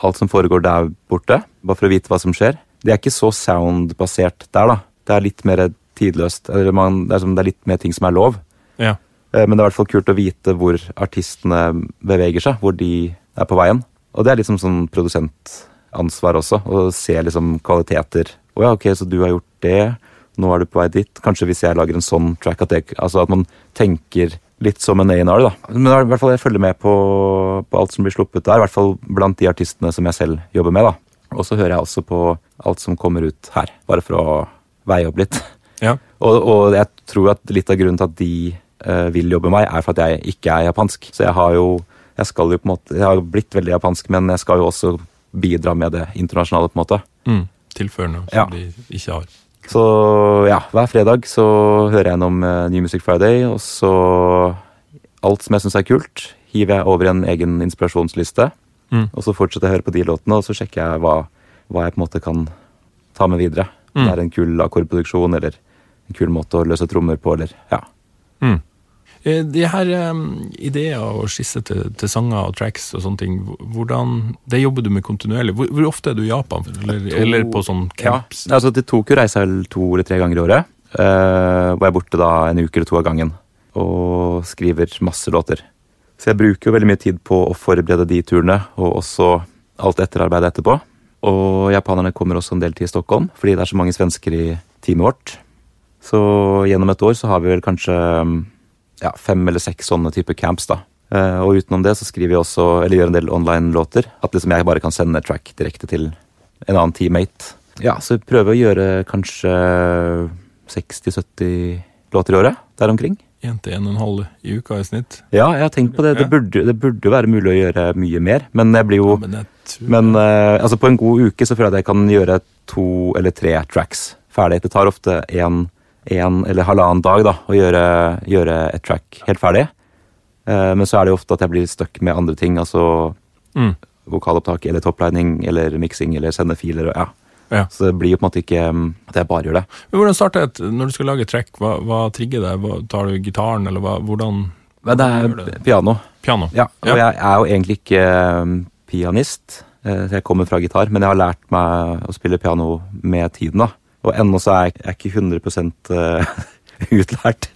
alt som foregår der borte, bare for å vite hva som skjer. Det er ikke så sound-basert der, da. Det er litt mer tidløst. Eller man, det, er som, det er litt mer ting som er lov. Ja. Eh, men det er i hvert fall kult å vite hvor artistene beveger seg, hvor de er på veien. Og det er liksom sånn produsentansvar også, å se liksom kvaliteter. Å ja, ok, så du har gjort det, nå er du på vei dit. Kanskje hvis jeg lager en sånn track, at, jeg, altså at man tenker litt som en A&R, da. Men i hvert fall jeg følger med på, på, alt som blir sluppet der, i hvert fall blant de artistene som jeg selv jobber med, da. Og så hører jeg også på alt som kommer ut her, bare for å veie opp litt. Ja. Og, og jeg tror at litt av grunnen til at de uh, vil jobbe med meg, er for at jeg ikke er japansk. Så jeg har jo jeg skal jo på en måte, jeg har blitt veldig japansk, men jeg skal jo også bidra med det internasjonale. på en måte. Mm, Tilføre noe som ja. de ikke har. Så ja, hver fredag så hører jeg gjennom uh, New Music Friday, og så Alt som jeg syns er kult, hiver jeg over i en egen inspirasjonsliste. Mm. Og så fortsetter jeg å høre på de låtene, og så sjekker jeg hva, hva jeg på en måte kan ta med videre. Mm. Det er en kul akkordproduksjon, eller en kul måte å løse trommer på, eller ja. Mm. Eh, de her um, ideer og skisser til, til, sanger og tracks og sånne ting, hvordan, det jobber du med kontinuerlig. Hvor, hvor ofte er du i Japan, eller, to, eller på sånn camps? Ja, altså Til Tokyo reiser jeg vel to eller tre ganger i året. Uh, hvor jeg er borte da en uke eller to av gangen og skriver masse låter. Så jeg bruker jo veldig mye tid på å forberede de turene, og også alt etterarbeidet etterpå. Og japanerne kommer også en del til Stockholm, fordi det er så mange svensker i teamet vårt. Så gjennom et år så har vi vel kanskje ja, fem eller seks sånne type camps. da. Eh, og utenom det så skriver jeg også, eller gjør en del online-låter. At liksom jeg bare kan sende track direkte til en annen teammate. Ja, Så prøver prøver å gjøre kanskje 60-70 låter i året. Der omkring. Én til en og en halv i uka i snitt? Ja, jeg har tenkt på det. Det burde, det burde være mulig å gjøre mye mer. Men jeg blir jo ja, Men, men uh, altså på en god uke så føler jeg at jeg kan gjøre to eller tre tracks ferdig. Det tar ofte én en eller halvannen dag da, å gjøre, gjøre, et track helt ferdig. Eh, men så er det jo ofte at jeg blir stuck med andre ting. Altså mm. vokalopptak eller toppleining eller miksing eller sende filer. Ja. ja. Så det blir jo på en måte ikke um, at jeg bare gjør det. Men hvordan starter et, Når du skal lage track, hva, hva trigger det? Hva, tar du gitaren, eller hva, hvordan men Det er det? piano. piano. Ja, og ja. jeg er jo egentlig ikke um, pianist. Eh, jeg kommer fra gitar, men jeg har lært meg å spille piano med tiden. da. Og ennå så er jeg, jeg er ikke 100 uh, utlært.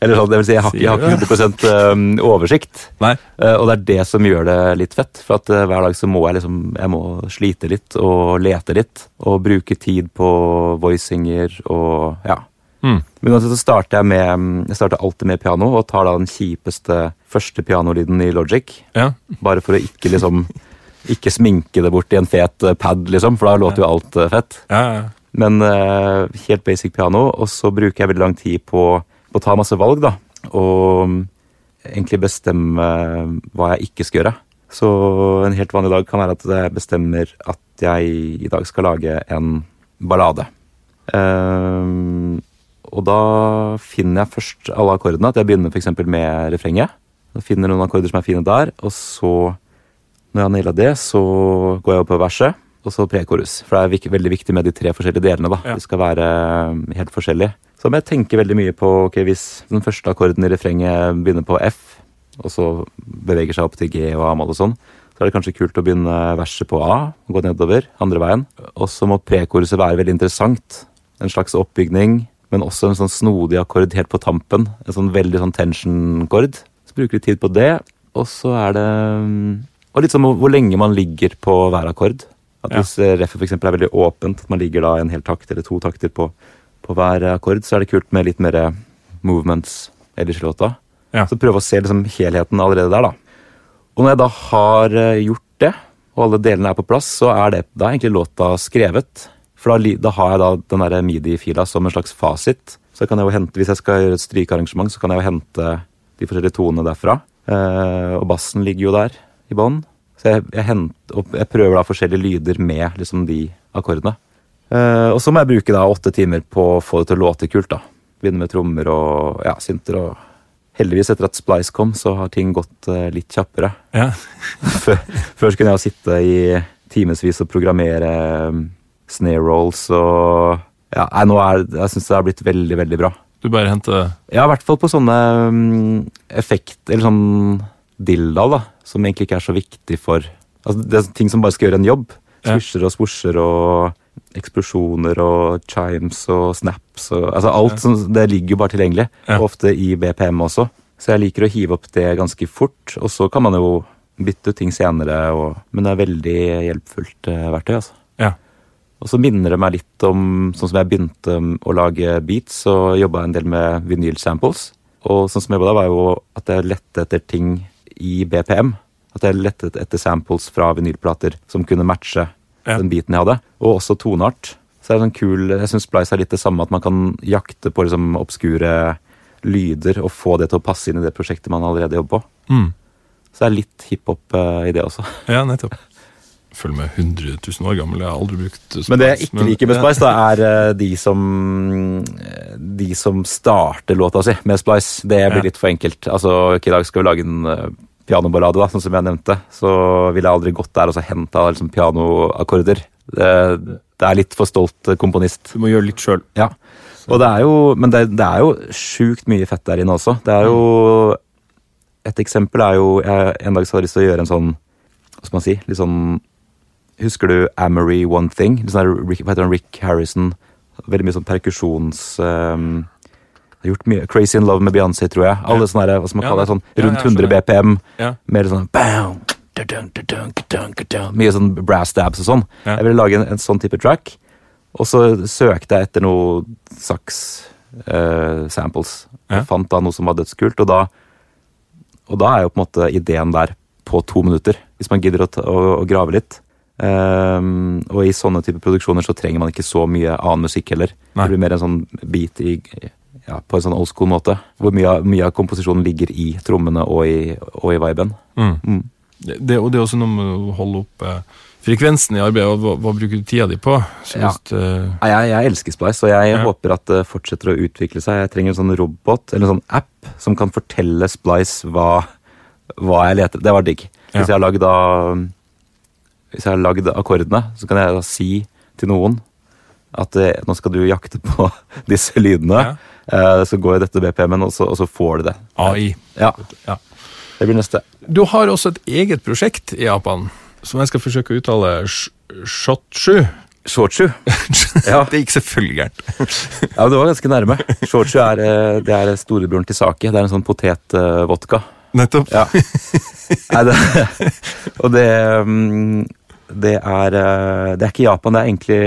Eller sånn, det vil si, jeg har, jeg har ikke 100 um, oversikt. Nei. Uh, og det er det som gjør det litt fett. For at hver dag så må jeg liksom Jeg må slite litt og lete litt. Og bruke tid på voicinger og ja. Mm. Men uansett så starter jeg med Jeg starter alltid med piano og tar da den kjipeste første pianolyden i Logic. Ja. Bare for å ikke liksom ikke sminke det bort i en fet pad, liksom, for da låter jo alt fett. Ja, ja. Men uh, helt basic piano, og så bruker jeg veldig lang tid på, på å ta masse valg, da. Og mm, egentlig bestemme hva jeg ikke skal gjøre. Så en helt vanlig dag kan være at jeg bestemmer at jeg i dag skal lage en ballade. Um, og da finner jeg først alle akkordene. At jeg begynner f.eks. med refrenget. Da finner jeg noen akkorder som er fine der, og så, når jeg har naila det, så går jeg opp på verset, og så prekorus. For det er veldig viktig med de tre forskjellige delene. da. Ja. De skal være um, helt forskjellige. Så må jeg tenke veldig mye på ok, hvis den første akkorden i refrenget begynner på F, og så beveger seg opp til G og A-moll og sånn, så er det kanskje kult å begynne verset på A og gå nedover andre veien. Og så må prekoruset være veldig interessant. En slags oppbygning, men også en sånn snodig akkord helt på tampen. En sånn veldig sånn tension-kord. Så bruker vi tid på det, og så er det mm, Og litt sånn hvor lenge man ligger på hver akkord. At Hvis ja. reffet for eksempel er veldig åpent, at man ligger da en hel takt eller to takter på, på hver akkord, så er det kult med litt mer movements ellers i låta. Ja. Så prøve å se liksom helheten allerede der, da. Og når jeg da har eh, gjort det, og alle delene er på plass, så er det da er egentlig låta skrevet. For da, da har jeg da den der midi-fila som en slags fasit. Så kan jeg jo hente, Hvis jeg skal gjøre et strykearrangement, så kan jeg jo hente de forskjellige tonene derfra. Eh, og bassen ligger jo der i bånn. Så jeg, jeg, henter, jeg prøver da forskjellige lyder med liksom de akkordene. Eh, og så må jeg bruke da åtte timer på å få det til å låte kult. da. Begynne med trommer og ja, synter. og Heldigvis, etter at Splice kom, så har ting gått eh, litt kjappere. Ja. Før, før kunne jeg jo sitte i timevis og programmere um, snare rolls og ja, nei, nå er, Jeg syns det har blitt veldig, veldig bra. Du bare henter Ja, i hvert fall på sånne um, effekt... Eller sånn dilldall, da. Som egentlig ikke er så viktig for Altså, Det er ting som bare skal gjøre en jobb. Swisher og swosher og eksplosjoner og chimes og snaps og Altså alt som Det ligger jo bare tilgjengelig. Ja. Og ofte i BPM også. Så jeg liker å hive opp det ganske fort. Og så kan man jo bytte ut ting senere, og, men det er veldig hjelpfullt eh, verktøy. altså. Ja. Og så minner det meg litt om sånn som jeg begynte å lage beats, så jobba en del med vinyl-samples. Og sånn som jeg jobba da, var jo at jeg lette etter ting i BPM. At jeg lette etter samples fra vinylplater som kunne matche Ja. den biten jeg hadde. Og også toneart. Så det er sånn kul, Jeg syns Splice er litt det samme, at man kan jakte på liksom obskure lyder og få det til å passe inn i det prosjektet man allerede jobber på. mm. Så det er litt hiphop eh, i det også. Ja, nettopp. Følg med 100 000 år gammel. Jeg har aldri brukt Spice. Men det jeg ikke liker med Splice, da, er eh, de som eh, De som starter låta si med Splice. Det blir Ja. litt for enkelt. Altså, ok, I dag skal vi lage en pianoballade, da, sånn som jeg nevnte. Så ville jeg aldri gått der og så henta liksom, pianoakkorder. Det, det er litt for stolt eh, komponist. Du må gjøre litt sjøl. Ja. Og det er jo, men det, det er jo sjukt mye fett der inne også. Det er jo Et eksempel er jo jeg, En dag så hadde jeg lyst til å gjøre en sånn Hva skal man si? Litt sånn Husker du Amory One Thing? Litt sånn Rick, hva heter han? Rick Harrison. Veldig mye sånn perkusjons... ehm, har gjort mye Crazy in Love med Beyoncé, tror jeg. Alle sånne der, hva skal man kaller kalle det, sånn rundt 100. BPM. Mer sånn bam. Mye sånn brass dabs og sånn. Jeg ville lage en, en sånn type track. Og så søkte jeg etter noe saks-samples. Ja. Jeg fant da noe som var dødskult, og da, og da er jo på en måte ideen der på to minutter. Hvis man gidder å, ta, å, å grave litt. Um, og i sånne type produksjoner så trenger man ikke så mye annen musikk heller. Nei. Det blir mer en sånn beat i, ja, på en sånn old school måte. Hvor mye, mye av komposisjonen ligger i trommene og i, og i viben. Mm. Mm. Det, det, og det er også noe med å holde opp eh, frekvensen i arbeidet. og Hva, hva bruker du tida di på? Ja. hvis, eh, Jeg, jeg elsker Splice, og jeg Ja. håper at det fortsetter å utvikle seg. Jeg trenger en sånn robot, eller en sånn app, som kan fortelle Splice hva, hva jeg leter Det var digg. Ja. Hvis jeg har lagd da Hvis jeg har lagd akkordene, så kan jeg da si til noen at eh, nå skal du jakte på disse lydene. Eh, så går jeg dette BPM-en, og, så- og så får du det. AI. Ja, Ja. Det blir neste. Du har også et eget prosjekt i Japan, som jeg skal forsøke å uttale sh- Shotshu. Shortshu. Ja. Det gikk selvfølgelig gærent. Ja, men det var ganske nærme. Shortshu er, eh, det er storebroren til sake. Det er en sånn potetvodka. Nettopp. Ja. Nei, det, og det mm, Det er eh, Det er ikke Japan, det er egentlig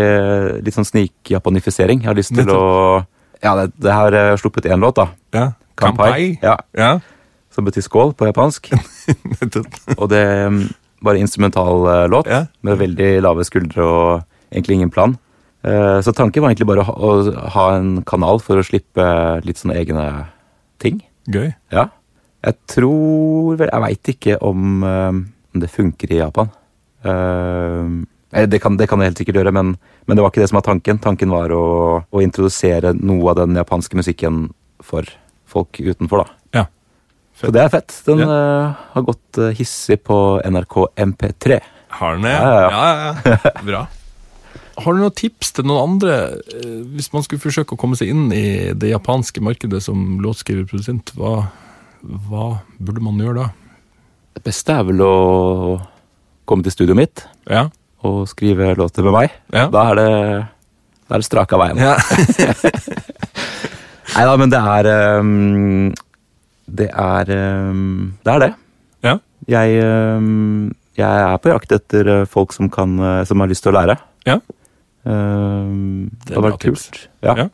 litt sånn snikjapanifisering. Jeg har lyst til Nettopp. å Ja, det, det har jeg sluppet én låt, da. Ja. Kampai. Ja, Ja. som betyr skål på japansk. Og det er Bare instrumental eh, låt Ja. med veldig lave skuldre og egentlig ingen plan. Eh, Så tanken var egentlig bare å ha, en kanal for å slippe litt sånne egne ting. Gøy. Ja. Jeg tror vel Jeg veit ikke om, eh, om det funker i Japan. Eh, eh, det, kan, det kan det helt sikkert gjøre, men, men det var ikke det som var tanken. Tanken var å, å introdusere noe av den japanske musikken for folk utenfor, da. Ja. Så det er fett. Den Ja. uh, har gått eh, hissig på NRK MP3. Har den det? Ja, ja, ja, ja. Bra. Har du noen tips til noen andre, eh, hvis man skulle forsøke å komme seg inn i det japanske markedet som låtskriver produsent, hva, hva burde man gjøre da? Det beste er vel å komme til studioet mitt Ja. Og skrive låter med meg. Ja. Da er det, da er det strak av veien. ja. Nei da, men det er um, Det er um, Det er det. ja. Jeg, um, jeg er på jakt etter eh, folk som, kan, eh, som har lyst til å lære. Ja. Det har vært tips. kult. Ja. Ja.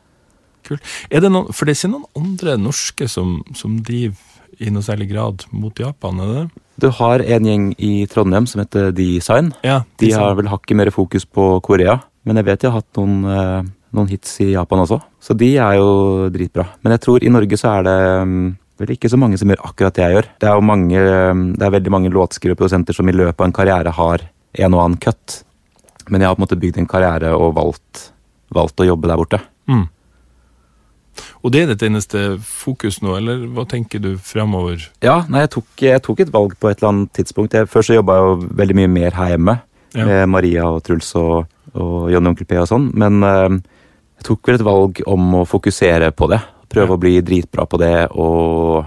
Kult. Er det noen, for det er ikke noen andre norske som, som driver i noe særlig grad mot Japan, er det det? Du har en gjeng i Trondheim som heter Design. Ja, De som- har vel hakket mer fokus på Korea, men jeg vet de har hatt noen, eh, noen hits i Japan også. Så de er jo dritbra. Men jeg tror i Norge så er det mm, vel ikke så mange som gjør akkurat det jeg gjør. Det er jo mange, mm, det er veldig mange låtskrivere og produsenter som i løpet av en karriere har en og annen cut. Men jeg har på en måte bygd en karriere og valgt, valgt å jobbe der borte. Mm. Og det er ditt eneste fokus nå, eller hva tenker du fremover? Ja, nei, jeg tok, jeg tok et valg på et eller annet tidspunkt. Jeg, først så jobba jeg jo veldig mye mer her hjemme. Ja. Med Maria og Truls og, og Johnny Onkel P og sånn. Men eh, jeg tok vel et valg om å fokusere på det. Prøve Ja. å bli dritbra på det og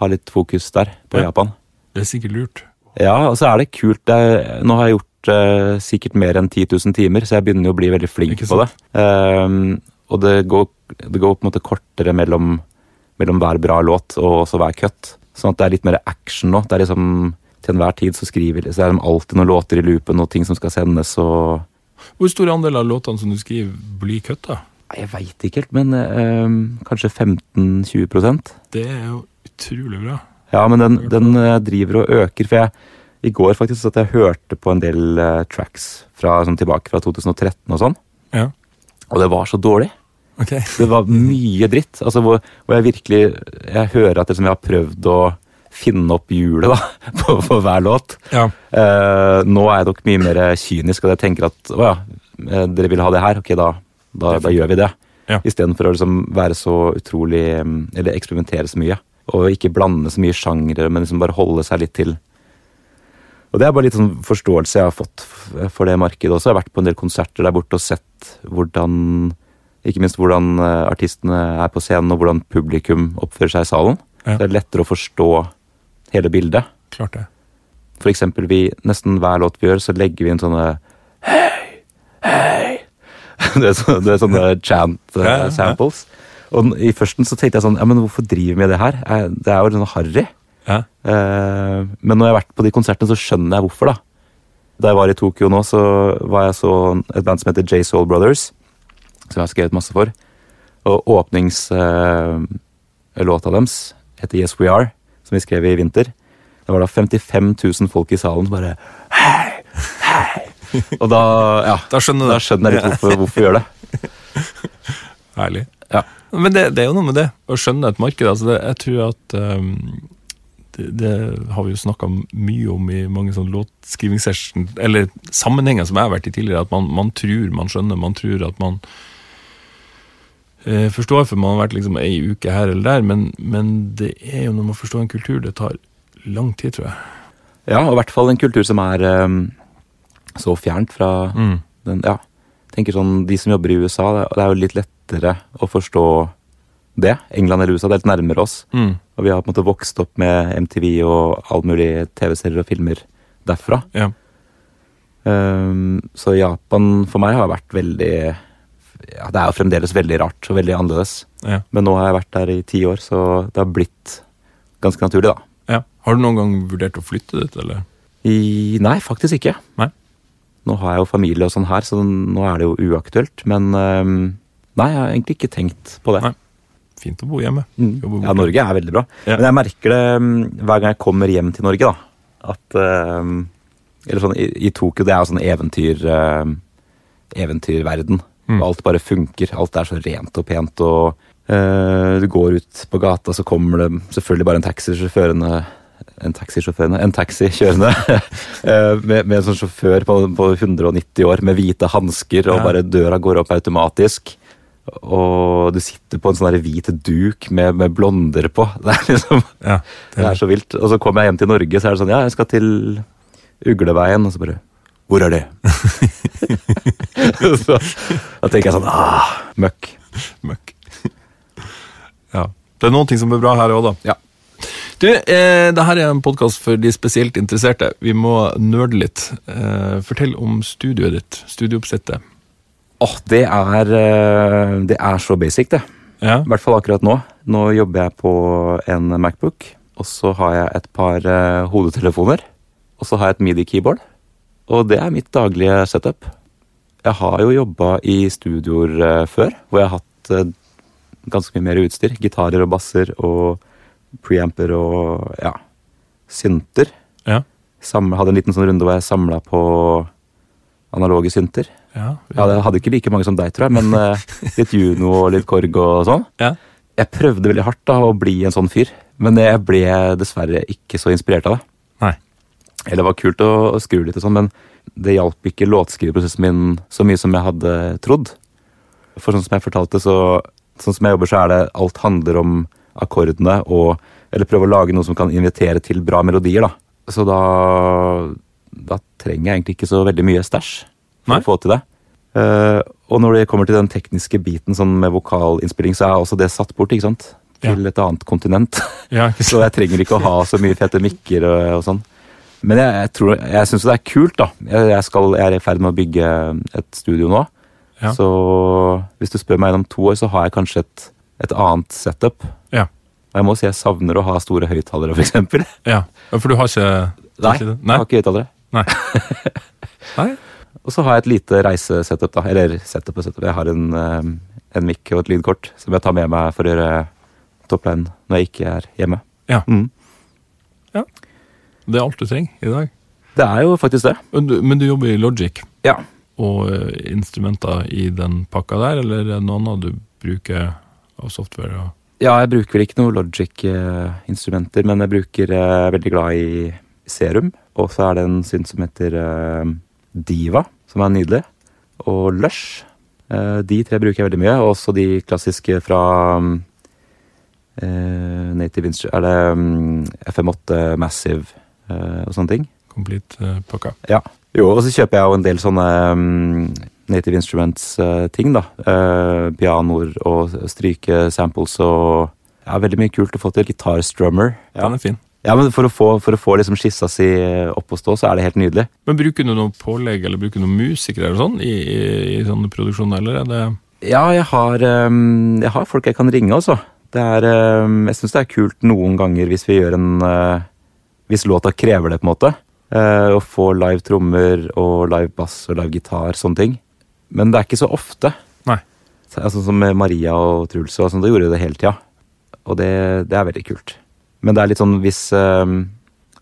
ha litt fokus der, på Ja. Japan. Det er sikkert lurt. Ja, og så er det kult. Er, nå har jeg gjort eh, sikkert mer enn 10 000 timer, så jeg begynner jo å bli veldig flink på det. Um, og det går, det går på en måte kortere mellom, mellom hver bra låt og også hver cut. Sånn at det er litt mer action nå. Det er liksom til enhver tid så skriver så er det alltid noen låter i loopen og ting som skal sendes og Hvor stor andel av låtene som du skriver, blir kutta? Nei, Jeg veit ikke helt, men øh, kanskje 15-20% Det er jo utrolig bra. Ja, men den, den eh, driver og øker. For jeg i går faktisk at jeg hørte på en del uh, tracks fra, sånn, tilbake fra 2013 og sånn, Ja. og det var så dårlig. Ok. Det var mye dritt. Altså, hvor, hvor jeg virkelig Jeg hører at liksom, jeg har prøvd å finne opp hjulet da, på, på hver låt. Ja. Eh, nå er jeg nok mye mer kynisk, og jeg tenker at å ja, eh, dere vil ha det her, ok, da, da, da gjør vi det. Ja. Istedenfor å liksom være så utrolig mm, Eller eksperimentere så mye. Og ikke blande så mye sjangre, men liksom bare holde seg litt til. Og det er bare litt sånn forståelse jeg har fått for det markedet også. Jeg har vært på en del konserter der borte og sett hvordan Ikke minst hvordan eh, artistene er på scenen, og hvordan publikum oppfører seg i salen. Ja. Det er lettere å forstå hele bildet. Klart det. For eksempel, vi, nesten hver låt vi gjør, så legger vi inn sånne Hei! Hei! Det er, så, det er sånne chant-samples. Ja. samples. Og i førsten så tenkte jeg sånn Ja, men hvorfor driver vi med det her? Eh, Det er jo sånn harry. Ja. Eh, men når jeg har vært på de konsertene, så skjønner jeg hvorfor, da. Da jeg var i Tokyo nå, så var jeg så et band som heter J Soul Brothers. Som jeg har skrevet masse for. Og åpningslåta deres heter Yes We Are, som vi skrev i vinter. Det var da 55 000 folk i salen som bare Hei! Hei! Og da, ja, Da skjønner da skjønner jeg litt hvorfor, hvorfor vi gjør det. Herlig. Ja. Men det, det er jo noe med det, å skjønne et marked. Altså det, jeg tror at um, det, det har vi jo snakka mye om i mange sånne låtskrivingssession, eller sammenhenger som jeg har vært i tidligere, at man, man tror man skjønner, man tror at man eh, forstår, for man har vært liksom ei uke her eller der, men, men det er jo når man forstår en kultur, det tar lang tid, tror jeg. Ja, og i hvert fall en kultur som er um, så fjernt fra Mm. den, ja, tenker sånn, De som jobber i USA, det, det er jo litt lettere å forstå det. England eller USA, det er litt nærmere oss. Mm. Og vi har på en måte vokst opp med MTV og all mulig TV-serier og filmer derfra. Ja. Um, så Japan for meg har vært veldig ja, Det er jo fremdeles veldig rart og veldig annerledes. Ja. Men nå har jeg vært der i ti år, så det har blitt ganske naturlig, da. ja. Har du noen gang vurdert å flytte dit, eller? I, nei, faktisk ikke. Nei. Nå har jeg jo familie og sånn her, så nå er det jo uaktuelt. Men um, nei, jeg har egentlig ikke tenkt på det. Nei. Fint å bo hjemme. Mm. Ja, Norge er veldig bra. Ja. Men jeg merker det um, hver gang jeg kommer hjem til Norge, da. At um, Eller sånn i, i Tokyo, det er jo sånn eventyr... eventyrverden. Og alt bare funker. Alt er så rent og pent. og uh, Du går ut på gata, så kommer det selvfølgelig bare en taxisjåførende en taxisjåførende, en taxi kjørende eh, med, med en sånn sjåfør på, på 190 år med hvite hansker, og Ja. bare døra går opp automatisk. Og du sitter på en sånn hvit duk med, med blonder på. Det er liksom Ja, det er så vilt. Og så kommer jeg hjem til Norge, så er det sånn Ja, jeg skal til Ugleveien. Og så bare Hvor er det? så, da tenker jeg sånn ah, Møkk. Møkk. ja. Det er noen ting som er bra her òg, da. Ja. Du, eh, det her er en podkast for de spesielt interesserte. Vi må nerde litt. Eh, fortell om studioet ditt. Studieoppsettet. Åh, det er eh, Det er så basic, det. Ja. I hvert fall akkurat nå. Nå jobber jeg på en Macbook. Og så har jeg et par eh, hodetelefoner. Og så har jeg et midi-keyboard. Og det er mitt daglige setup. Jeg har jo jobba i studioer eh, før, hvor jeg har hatt eh, ganske mye mer utstyr. Gitarer og basser og preamper og ja, synter. Ja. Samle, hadde en liten sånn runde hvor jeg samla på analoge synter. Ja. Ja, jeg hadde ikke like mange som deg, tror jeg, men eh, litt Juno og litt Korg og sånn. Ja. Jeg prøvde veldig hardt da å bli en sånn fyr, men jeg ble dessverre ikke så inspirert av det. Eller det var kult å, å skru litt og sånn, men det hjalp ikke låtskriverprosessen min så mye som jeg hadde trodd. For sånn som jeg fortalte, så sånn som jeg jobber, så er det alt handler om akkordene og Eller prøve å lage noe som kan invitere til bra melodier, da. Så da Da trenger jeg egentlig ikke så veldig mye stæsj for Nei. å få til det. Uh, og når det kommer til den tekniske biten sånn med vokalinnspilling, så er også det satt bort, ikke sant? Til et annet kontinent. Ja, ikke Så jeg trenger ikke å ha så mye fete mikker og, og sånn. Men jeg, jeg, tror, jeg syns det er kult, da. Jeg, jeg, skal, jeg er i ferd med å bygge et studio nå. Ja. Så hvis du spør meg gjennom to år, så har jeg kanskje et, et annet setup. Ja. Og jeg må si jeg savner å ha store høyttalere, f.eks. Nei, ja. Ja, For du har ikke jeg ikke det? har ikke høyttalere. Nei. Nei? Og så har jeg et lite reisesetup, da. Eller setup og setup. Jeg har en, eh, en mic og et lydkort som jeg tar med meg for å gjøre topline når jeg ikke er hjemme. Ja. Mm. Det er alt du trenger i dag. Det er jo faktisk det. Men du, men du jobber i Logic Ja. og eh, instrumenter i den pakka der, eller er det noe annet du bruker av software? Og... Ja, jeg bruker vel ikke noe Logic-instrumenter, men jeg bruker jeg er veldig glad i Serum. Og så er det en synt som heter eh, Diva, som er nydelig. Og Lush. Eh, de tre bruker jeg veldig mye. Og også de klassiske fra eh, Native Instru... Er det mm, FM8 Massive eh, og sånne ting? Complete eh, pakka. Ja. Jo, og så kjøper jeg jo en del sånne um, Native Instruments-ting, da. Uh, pianoer og stryke samples og Ja, veldig mye kult å få til. Gitarstrummer. Ja. Den er fin. ja, men for å få, for å få liksom skissa si opp å stå, så er det helt nydelig. Men bruker du noe pålegg, eller bruker du noen musikere eller sånn i, i, i sånne produksjoner, eller er det Ja, jeg har, um, jeg har folk jeg kan ringe, altså. Det er, ehm, jeg syns det er kult noen ganger hvis vi gjør en eh, Hvis låta krever det, på en måte. eh, Å få live trommer og live bass og live gitar, sånne ting. Men det er ikke så ofte. Nei. Så, altså, som med Maria og Truls og sånn, da gjorde de det hele tida. Og det, det er veldig kult. Men det er litt sånn hvis ehm,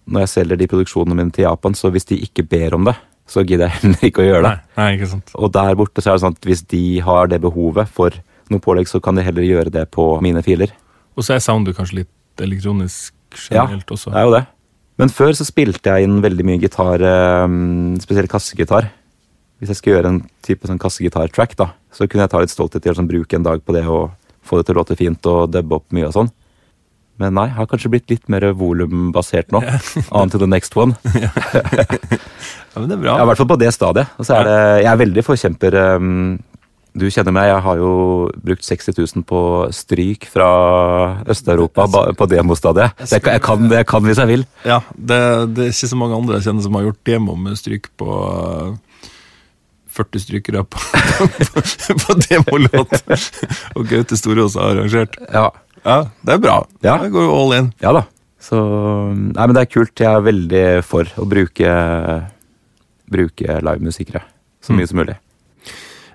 Når jeg selger de produksjonene mine til Japan, så hvis de ikke ber om det, så gidder jeg heller ikke å gjøre det. Nei, nei, ikke sant. Og der borte så er det sånn at hvis de har det behovet for noe pålegg, så kan de heller gjøre det på mine filer. Og så er sounder kanskje litt elektronisk generelt også. Ja, Det er jo det. Men før så spilte jeg inn veldig mye gitar, eh, spesielt kassegitar. Hvis jeg skulle gjøre en type sånn kassegitar-track, da, så kunne jeg ta litt stolthet i å sånn, bruke en dag på det og få det til å låte fint og dubbe opp mye og sånn. Men nei, har kanskje blitt litt mer volumbasert nå. On to the next one. Ja, men det er bra. Ja, I hvert fall på det stadiet. Og så er det, jeg er veldig forkjemper um, Du kjenner meg, jeg har jo brukt 60 000 på stryk fra Øst-Europa på demostadiet. Jeg, kan- jeg, kan, jeg kan hvis jeg vil. Ja, det, det er ikke så mange andre jeg kjenner som har gjort demo med stryk på eh, 40 strykere på, på, på demolåt. Og Gaute Storås har arrangert. Ja, Ja, det er bra. Ja. Det går jo all in. ja da. Så Nei, men det er kult. Jeg er veldig for å bruke, bruke livemusikere så mye som mulig.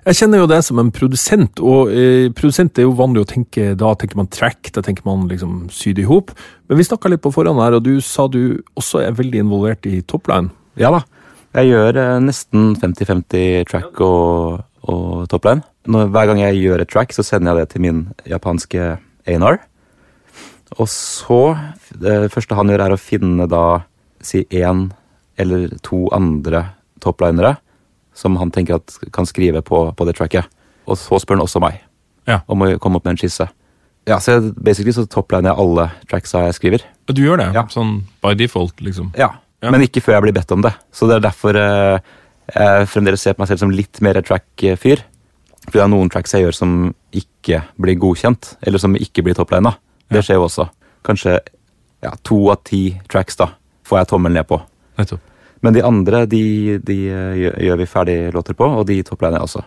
Jeg kjenner jo deg som en produsent, og eh, produsent er jo vanlig å tenke Da tenker man track, da tenker man liksom sy det i hop. Men vi snakka litt på forhånd her, og du sa du også er veldig involvert i topline. Ja da. Jeg gjør eh, nesten 50-50 track og, og topline. når, hver gang jeg gjør et track, så sender jeg det til min japanske A&R. Og så Det første han gjør, er å finne da si én eller to andre toplinere som han tenker at kan skrive på, på det tracket. Og så spør han også meg Ja. om å komme opp med en skisse. Ja, så jeg, basically så topliner jeg alle tracksa jeg skriver. Du gjør det? Ja. Sånn by default, liksom? Ja, Ja. Men ikke før jeg blir bedt om det. Så det er derfor eh, jeg fremdeles ser på meg selv som litt mer track-fyr. For det er noen tracks jeg gjør som ikke blir godkjent, eller som ikke blir topplina. Det skjer jo også. Kanskje ja, to av ti tracks da, får jeg tommelen ned på. Nettopp. Men de andre de, de eh, gjør, vi ferdig låter på, og de toppliner jeg også.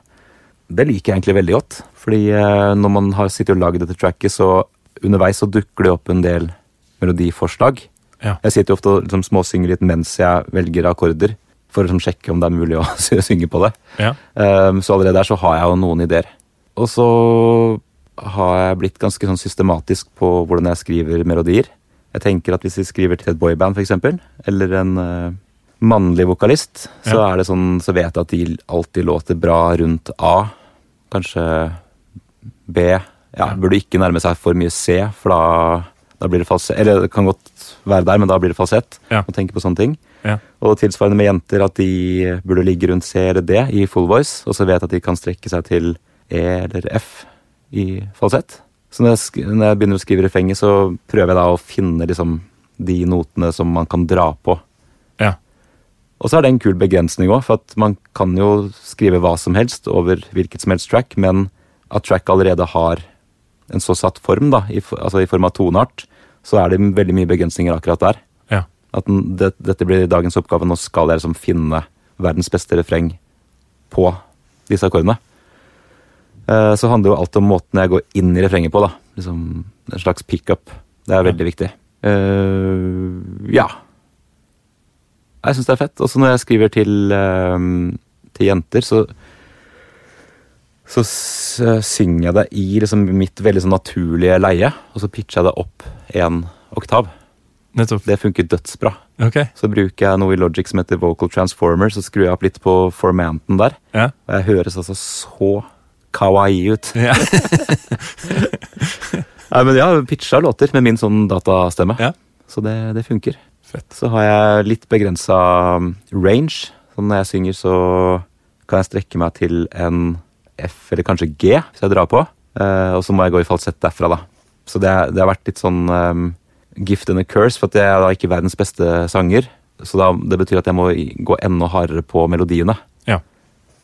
Det liker jeg egentlig veldig godt. Fordi eh, når man har sittet og lagd dette tracket, så underveis så dukker det opp en del melodiforslag. Ja. Jeg sitter jo ofte og liksom, småsynger litt mens jeg velger akkorder, for å liksom, sjekke om det er mulig å synge på det. Ja. Um, så allerede der så har jeg jo noen ideer. Og så har jeg blitt ganske sånn systematisk på hvordan jeg skriver melodier. Jeg tenker at hvis vi skriver til et boyband, eksempel, eller en eh, mannlig vokalist, så Ja. er det sånn, så vet jeg at de alltid låter bra rundt A. Kanskje B. Ja, Ja. Burde ikke nærme seg for mye C, for da, da blir det falsett. Eller det kan godt være der, men da blir det falsett. Ja. Å tenke på sånne ting. Ja. Og tilsvarende med jenter, at de burde ligge rundt C eller D i full voice, og så vet jeg at de kan strekke seg til E eller F i falsett. Så når jeg, når jeg begynner å skrive refrenget, så prøver jeg da å finne liksom de notene som man kan dra på. Ja. Og så er det en kul begrensning òg, for at man kan jo skrive hva som helst over hvilket som helst track, men at track allerede har en så satt form, da, i, altså i form av toneart, så er det veldig mye begrensninger akkurat der. Ja. At det, dette blir dagens oppgave. Nå skal jeg liksom finne verdens beste refreng på disse akkordene. Eh, så handler jo alt om måten jeg går inn i refrenget på. da. Liksom En slags pickup. Det er veldig viktig. Eh, ja. Jeg syns det er fett. Også når jeg skriver til, eh, til jenter, så så synger jeg det i liksom mitt veldig sånn naturlige leie, og så pitcher jeg det opp en oktav. Nettopp. Det funker dødsbra. Okay. Så bruker jeg noe i Logic som heter Vocal Transformer, så skrur jeg opp litt på formanten der. Ja. Og jeg høres altså så kawaii ut. Ja. Nei, men jeg har pitcha låter med min sånn datastemme, Ja. så det, det funker. Fett. Så har jeg litt begrensa range. Så når jeg synger, så kan jeg strekke meg til en F eller kanskje G, hvis jeg drar på. Eh, og så må jeg gå i falsett derfra, da. Så det, det har vært litt sånn um, gift and a curse, for at jeg er da ikke verdens beste sanger. Så da, det betyr at jeg må gå enda hardere på melodiene.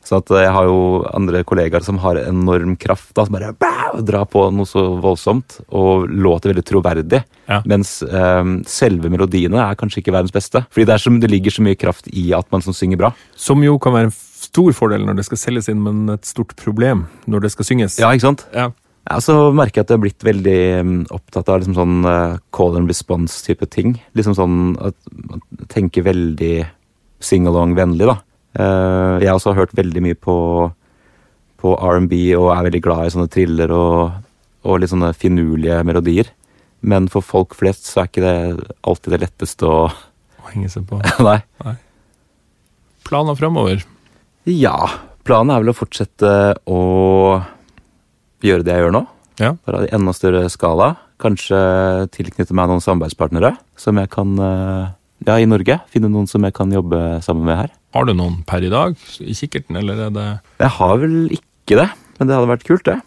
Så at jeg har jo andre kollegaer som har enorm kraft, da, som bare bæ, drar på noe så voldsomt, og låter veldig troverdig. Ja. Mens um, selve melodiene er kanskje ikke verdens beste. Fordi det, er så, det ligger så mye kraft i at man som synger bra. Som jo kan være en stor fordel når det skal selges inn, men et stort problem når det skal synges. Ja, ikke sant? Ja. Ja, så merker jeg at jeg har blitt veldig mm, opptatt av liksom sånn eh, call and response-type ting. Liksom sånn at man tenker veldig sing-along-vennlig, da. Eh, jeg også har hørt veldig mye på, på R&B og er veldig glad i sånne thriller og, og litt sånne finurlige melodier. Men for folk flest så er ikke det alltid det letteste å Å henge seg på. Nei. Planer fremover. Ja, planen er vel å fortsette å gjøre det jeg gjør nå. Ja. Bare i enda større skala. Kanskje tilknytte meg noen samarbeidspartnere som jeg kan eh, Ja, i Norge. Finne noen som jeg kan jobbe sammen med her. Har du noen per i dag i kikkerten, eller er det Jeg har vel ikke det, men det hadde vært kult, det.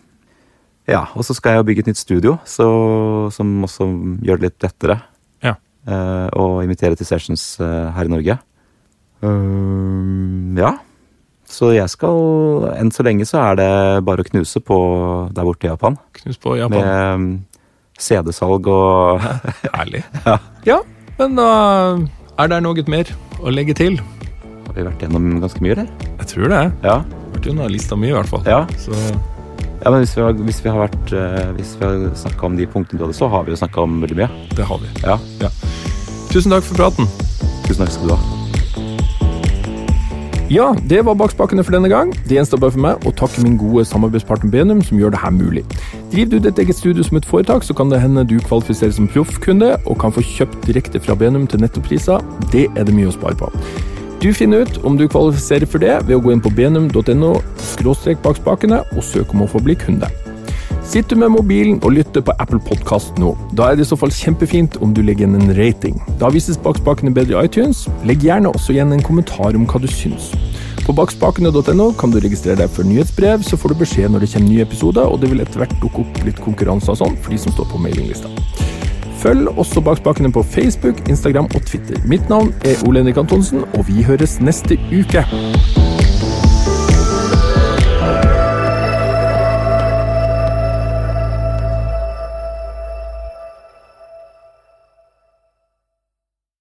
Ja, og så skal jeg jo bygge et nytt studio, så, som også gjør det litt lettere. Ja. uh, og invitere til sessions uh, her i Norge. Ehm, ja. Så jeg skal Enn så lenge så er det bare å knuse på der borte i Japan. knus på Japan? Med um, CD-salg og Ærlig. Ja. Ja, men da er det noe mer å legge til. Har vi vært gjennom ganske mye, eller? Jeg tror det. Ja. Vært gjennom lista mye, i hvert fall. ja. Så ja men hvis vi har, hvis vi har vært eh, Hvis vi har snakka om de punktene du hadde, så har vi jo snakka om veldig mye. det har vi. Ja. Tusen takk for praten. Tusen takk skal du ha. Ja, det var bakspakene for denne gang. Det gjenstår bare for meg å takke min gode samarbeidspartner Benum, som gjør det her mulig. Driver du ditt eget studio som et foretak, så kan det hende du kvalifiserer som proffkunde og kan få kjøpt direkte fra Benum til nettopriser. Det er det mye å spare på. Du finner ut om du kvalifiserer for det ved å gå inn på benum.no og søke om å få bli kunde. Sitter du med mobilen og lytter på Apple Podkast nå, da er det i så fall kjempefint om du legger igjen en rating. Da vises bakspakene bedre i iTunes. Legg gjerne også igjen en kommentar om hva du syns. På bakspakene.no kan du registrere deg for nyhetsbrev, så får du beskjed når det kommer nye episoder, og det vil etter hvert dukke opp litt konkurranser og sånn for de som står på mailinglista. Følg også Bakspakene på Facebook, Instagram og Twitter. Mitt navn er Ole Henrik Antonsen, og vi høres neste uke.